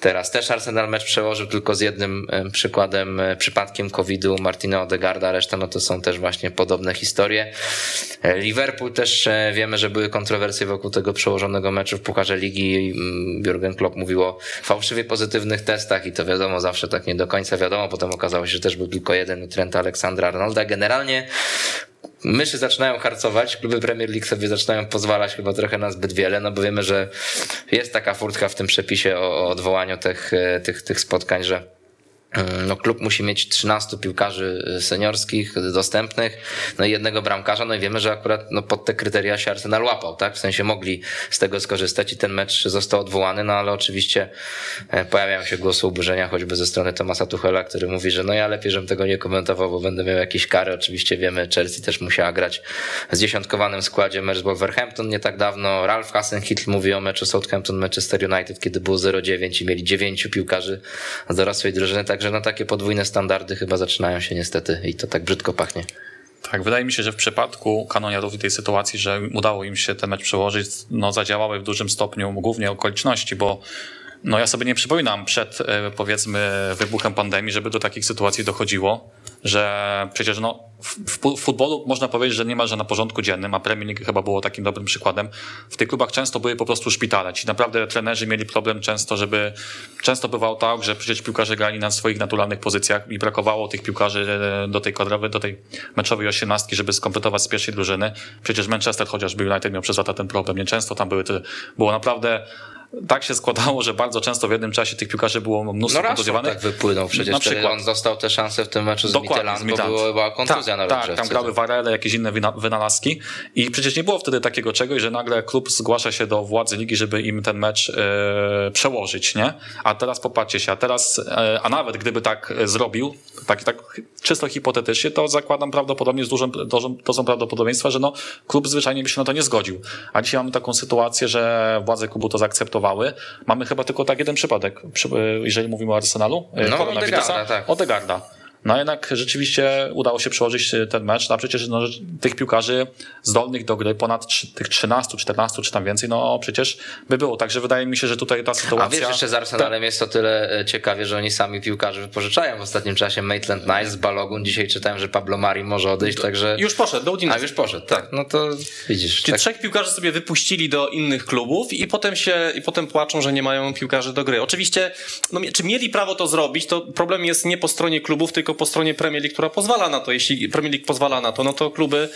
Teraz też Arsenal mecz przełożył tylko z jednym przykładem, przypadkiem COVID-u Martina Odegarda, reszta no to są też właśnie podobne historie. Liverpool też e, wiemy, że były kontrowersje wokół tego przełożonego meczu w Pucharze Ligi. Mm, Jurgen Klopp mówił o fałszywie pozytywnych testach i to wiadomo, zawsze tak nie do końca wiadomo. Potem okazało się, że też był tylko jeden u Trenta Aleksandra Arnolda. Generalnie myszy zaczynają harcować, kluby Premier League sobie zaczynają pozwalać chyba trochę na zbyt wiele, no bo wiemy, że jest taka furtka w tym przepisie o, o odwołaniu tych, e, tych, tych spotkań, że no, klub musi mieć 13 piłkarzy seniorskich dostępnych, no i jednego bramkarza, no i wiemy, że akurat no, pod te kryteria się Arsenal łapał, tak? W sensie mogli z tego skorzystać i ten mecz został odwołany, no ale oczywiście e, pojawiają się głosy oburzenia, choćby ze strony Tomasa Tuchela, który mówi, że no ja lepiej, żebym tego nie komentował, bo będę miał jakieś kary. Oczywiście wiemy, Chelsea też musiała grać z dziesiątkowanym składzie mecz z Wolverhampton nie tak dawno. Ralph Hasenhitl mówi o meczu Southampton Manchester United, kiedy było 0-9 i mieli dziewięciu piłkarzy z dorosłej drużyny, tak Także no takie podwójne standardy chyba zaczynają się niestety i to tak brzydko pachnie. Tak, wydaje mi się, że w przypadku kanoniarów i tej sytuacji, że udało im się ten mecz przełożyć, no zadziałały w dużym stopniu głównie okoliczności, bo no ja sobie nie przypominam przed e, powiedzmy wybuchem pandemii, żeby do takich sytuacji dochodziło, że przecież no w futbolu można powiedzieć, że nie ma, że na porządku dziennym, a Premier League chyba było takim dobrym przykładem. W tych klubach często były po prostu szpitale. Ci naprawdę trenerzy mieli problem często, żeby często bywało tak, że przecież piłkarze grali na swoich naturalnych pozycjach i brakowało tych piłkarzy e, do tej kadrowej, do tej meczowej osiemnastki, żeby skompletować z pierwszej drużyny. Przecież Manchester chociażby United miał przez lata ten problem. Nie często tam były te, było naprawdę tak się składało, że bardzo często w jednym czasie tych piłkarzy było mnóstwo no kontuzjowanych. tak wypłynął przecież, na przykład. on dostał tę szansę w tym meczu z Dokładnie, bo była kontuzja tak, na Tak, tam grały Warele, jakieś inne wynalazki i przecież nie było wtedy takiego czegoś, że nagle klub zgłasza się do władzy ligi, żeby im ten mecz e, przełożyć, nie? A teraz popatrzcie się, a teraz, e, a nawet gdyby tak zrobił, tak, tak czysto hipotetycznie, to zakładam prawdopodobnie z dużym, dużym dozą prawdopodobieństwa, że no, klub zwyczajnie by się na to nie zgodził. A dzisiaj mamy taką sytuację, że władze klubu to zaakceptowały. Mamy chyba tylko tak jeden przypadek, jeżeli mówimy o Arsenalu. No, Odegarda, tak. Odegarda. No jednak rzeczywiście udało się przełożyć ten mecz, no a przecież no, tych piłkarzy zdolnych do gry ponad tych 13, 14 czy tam więcej, no przecież by było. Także wydaje mi się, że tutaj ta sytuacja... A wiesz, jeszcze z Arsenalem jest to tyle e, ciekawie, że oni sami piłkarzy wypożyczają w ostatnim czasie. Maitland Nice, Balogun, dzisiaj czytałem, że Pablo Mari może odejść, także... Już poszedł do Udinese. A już poszedł, tak. No to widzisz. Czyli tak. trzech piłkarzy sobie wypuścili do innych klubów i potem się, i potem płaczą, że nie mają piłkarzy do gry. Oczywiście, no, czy mieli prawo to zrobić, to problem jest nie po stronie klubów, tylko po stronie Premier League, która pozwala na to. Jeśli Premier League pozwala na to, no to kluby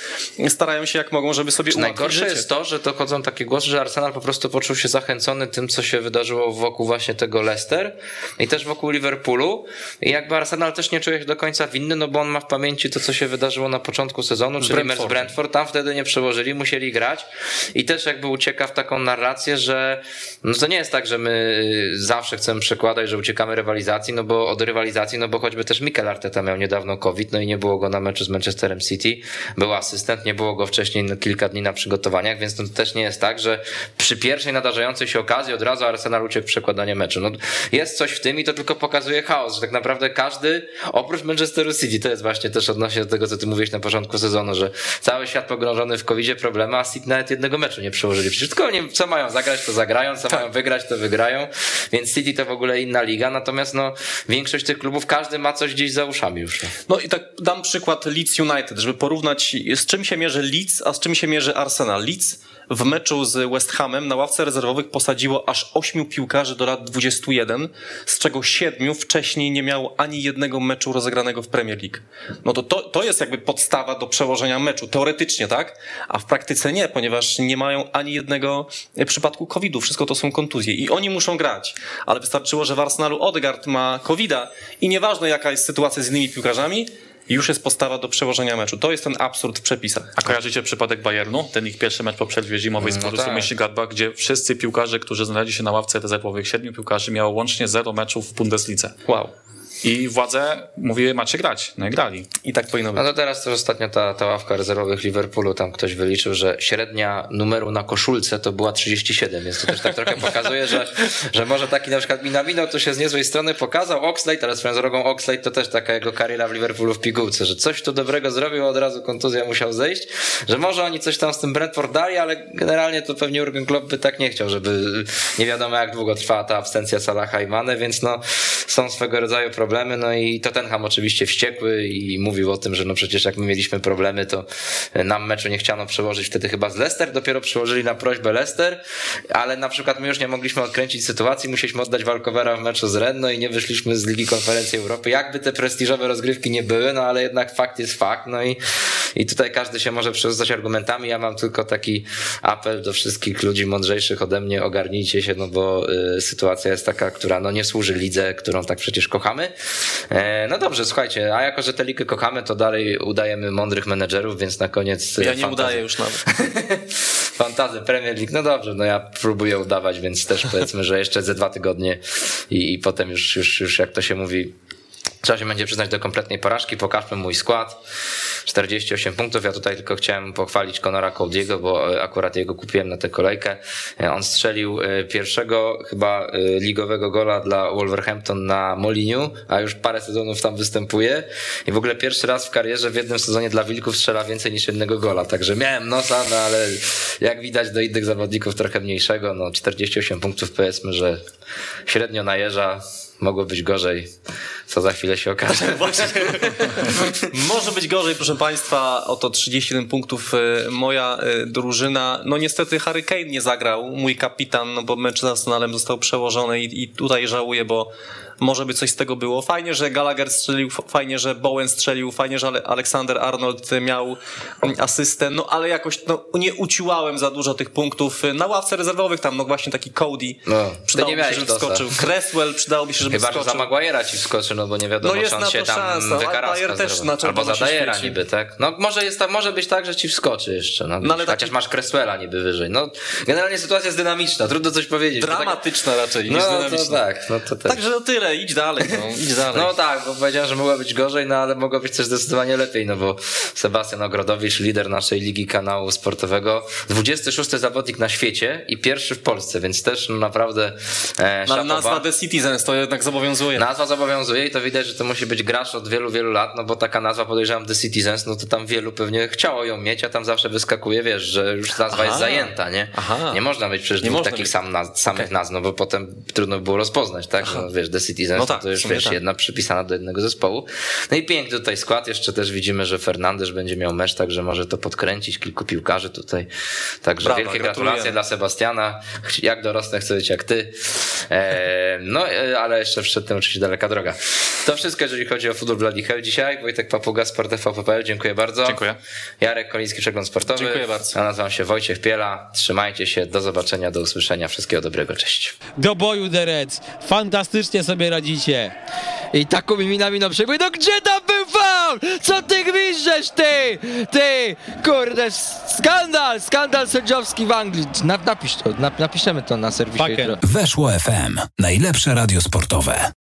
starają się jak mogą, żeby sobie ułatwić Najgorsze życie. jest to, że dochodzą takie głosy, że Arsenal po prostu poczuł się zachęcony tym, co się wydarzyło wokół właśnie tego Leicester i też wokół Liverpoolu. I jakby Arsenal też nie czuje się do końca winny, no bo on ma w pamięci to, co się wydarzyło na początku sezonu, czyli Brentford. mecz Brentford. Tam wtedy nie przełożyli, musieli grać i też jakby ucieka w taką narrację, że no to nie jest tak, że my zawsze chcemy przekładać, że uciekamy rywalizacji, no bo od rywalizacji, no bo choćby też Mikel Arteta miał niedawno COVID, no i nie było go na meczu z Manchesterem City. Był asystent, nie było go wcześniej kilka dni na przygotowaniach, więc to też nie jest tak, że przy pierwszej nadarzającej się okazji od razu Arsenal uciekł przekładanie meczu. No, jest coś w tym i to tylko pokazuje chaos, że tak naprawdę każdy, oprócz Manchesteru City, to jest właśnie też odnośnie do tego, co ty mówiłeś na początku sezonu, że cały świat pogrążony w covid problemy, a City nawet jednego meczu nie przełożyli. Przecież tylko co mają zagrać, to zagrają, co mają wygrać, to wygrają, więc City to w ogóle inna liga, natomiast no, większość tych klubów, każdy ma coś gdzieś za już. No i tak dam przykład Leeds United, żeby porównać z czym się mierzy Leeds, a z czym się mierzy Arsenal. Leeds w meczu z West Hamem na ławce rezerwowych posadziło aż ośmiu piłkarzy do lat 21, z czego siedmiu wcześniej nie miało ani jednego meczu rozegranego w Premier League. No to, to, to jest jakby podstawa do przełożenia meczu, teoretycznie, tak? A w praktyce nie, ponieważ nie mają ani jednego przypadku COVID-u. Wszystko to są kontuzje i oni muszą grać. Ale wystarczyło, że w Arsenalu Odegaard ma COVID-a i nieważne jaka jest sytuacja z innymi piłkarzami, już jest postawa do przełożenia meczu. To jest ten absurd w przepisach. A kojarzycie przypadek Bayernu? Ten ich pierwszy mecz po przerwie zimowej z no Borussią tak. Mönchengladbach, gdzie wszyscy piłkarze, którzy znaleźli się na ławce rezerwowych, siedmiu piłkarzy miało łącznie zero meczów w Bundeslidze. Wow. I władze mówiły, macie grać. No i grali. I tak powinno być. No to teraz też ostatnio ta, ta ławka rezerwowych Liverpoolu, tam ktoś wyliczył, że średnia numeru na koszulce to była 37, więc to też tak trochę pokazuje, że, że może taki na przykład Minamino to się z niezłej strony pokazał, Oxlade, teraz swoją drogą Oxlade to też taka jego kariera w Liverpoolu w pigułce, że coś tu dobrego zrobił, od razu kontuzja musiał zejść, że może oni coś tam z tym Brentford dali, ale generalnie to pewnie Jurgen Klopp by tak nie chciał, żeby nie wiadomo jak długo trwała ta absencja Salaha i Mane, więc no są swego rodzaju problemy problemy, no i Tottenham oczywiście wściekły i mówił o tym, że no przecież jak my mieliśmy problemy, to nam meczu nie chciano przełożyć wtedy chyba z Leicester, dopiero przełożyli na prośbę Leicester, ale na przykład my już nie mogliśmy odkręcić sytuacji, musieliśmy oddać Walkowera w meczu z Renno i nie wyszliśmy z Ligi Konferencji Europy. Jakby te prestiżowe rozgrywki nie były, no ale jednak fakt jest fakt, no i i tutaj każdy się może przerzucać argumentami. Ja mam tylko taki apel do wszystkich ludzi mądrzejszych ode mnie, ogarnijcie się, no bo y, sytuacja jest taka, która no nie służy lidze, którą tak przecież kochamy. E, no dobrze, słuchajcie, a jako, że tę ligę kochamy, to dalej udajemy mądrych menedżerów, więc na koniec... Ja nie udaję już nawet. Fantazy Premier League, no dobrze, no ja próbuję udawać, więc też powiedzmy, że jeszcze ze dwa tygodnie i, i potem już, już, już jak to się mówi, Trzeba się będzie przyznać do kompletnej porażki. Pokażmy mój skład. 48 punktów. Ja tutaj tylko chciałem pochwalić Conora Coldiego, bo e, akurat jego kupiłem na tę kolejkę. E, on strzelił e, pierwszego chyba ligowego gola dla Wolverhampton na Moliniu, a już parę sezonów tam występuje. I w ogóle pierwszy raz w karierze w jednym sezonie dla Wilków strzela więcej niż jednego gola. Także miałem nosa, no ale jak widać do innych zawodników trochę mniejszego. No 48 punktów powiedzmy, że średnio najeża mogło być gorzej, co za chwilę się okaże. Może być gorzej, proszę Państwa, oto 31 punktów e, moja e, drużyna. No niestety Harry Kane nie zagrał, mój kapitan, no bo mecz z Arsenalem został przełożony i, i tutaj żałuję, bo może by coś z tego było. Fajnie, że Gallagher strzelił, fajnie, że Bowen strzelił, fajnie, że Aleksander Arnold miał mm, asystę, no ale jakoś no, nie uciłałem za dużo tych punktów. Na ławce rezerwowych tam, no właśnie taki Cody no, przydało mi się, żeby wskoczył. Cresswell przydałoby się, żeby Chyba, wskoczył. Chyba, że za Maguire'a ci wskoczy, no bo nie wiadomo, no jest czy on na się to tam szansa. wykaraska też na Albo za Dajera niby, tak? No może, jest, może być tak, że ci wskoczy jeszcze. No, no ale chociaż taki... masz Cresswella niby wyżej. No generalnie sytuacja jest dynamiczna, trudno coś powiedzieć. Dramatyczna tak... raczej niż no, dynamiczna. To tak, no to też. Także to tyle, idź dalej. No idź dalej. No tak, bo powiedziałem, że mogło być gorzej, no ale mogło być też zdecydowanie lepiej, no bo Sebastian Ogrodowicz, lider naszej ligi kanału sportowego, 26 zawodnik na świecie i pierwszy w Polsce, więc też no, naprawdę e, no, Nazwa The Citizens to jednak zobowiązuje. Nazwa zobowiązuje i to widać, że to musi być gracz od wielu, wielu lat, no bo taka nazwa podejrzewam The Citizens, no to tam wielu pewnie chciało ją mieć, a tam zawsze wyskakuje, wiesz, że już nazwa Aha. jest zajęta, nie? Aha. Nie można mieć przecież dwóch takich sam naz samych okay. nazw, no bo potem trudno by było rozpoznać, tak? No, wiesz, The Citizens, no, tak, to już wiesz, tak. jedna przypisana do jednego zespołu. No i piękny tutaj skład. Jeszcze też widzimy, że Fernandez będzie miał mecz, także może to podkręcić. Kilku piłkarzy tutaj. Także Brawa, wielkie gratulacje dla Sebastiana. Jak dorosnę, chcę być jak ty. E, no, e, ale jeszcze przed tym oczywiście daleka droga. To wszystko, jeżeli chodzi o futbol Bloody Hell dzisiaj. Wojtek Papuga, Sport TVP.pl. Dziękuję bardzo. Dziękuję. Jarek Koliński, Przegląd Sportowy. Dziękuję bardzo. A nazywam się Wojciech Piela. Trzymajcie się. Do zobaczenia, do usłyszenia. Wszystkiego dobrego. Cześć. Do boju, Derec. Fantastycznie sobie radzicie. I taką minami na przykład, no gdzie tam był faul? Co ty gwizdżesz, ty? Ty, kurde, skandal, skandal sędziowski w Anglii. Napisz to, napiszemy to na serwisie. Weszło FM, najlepsze radio sportowe.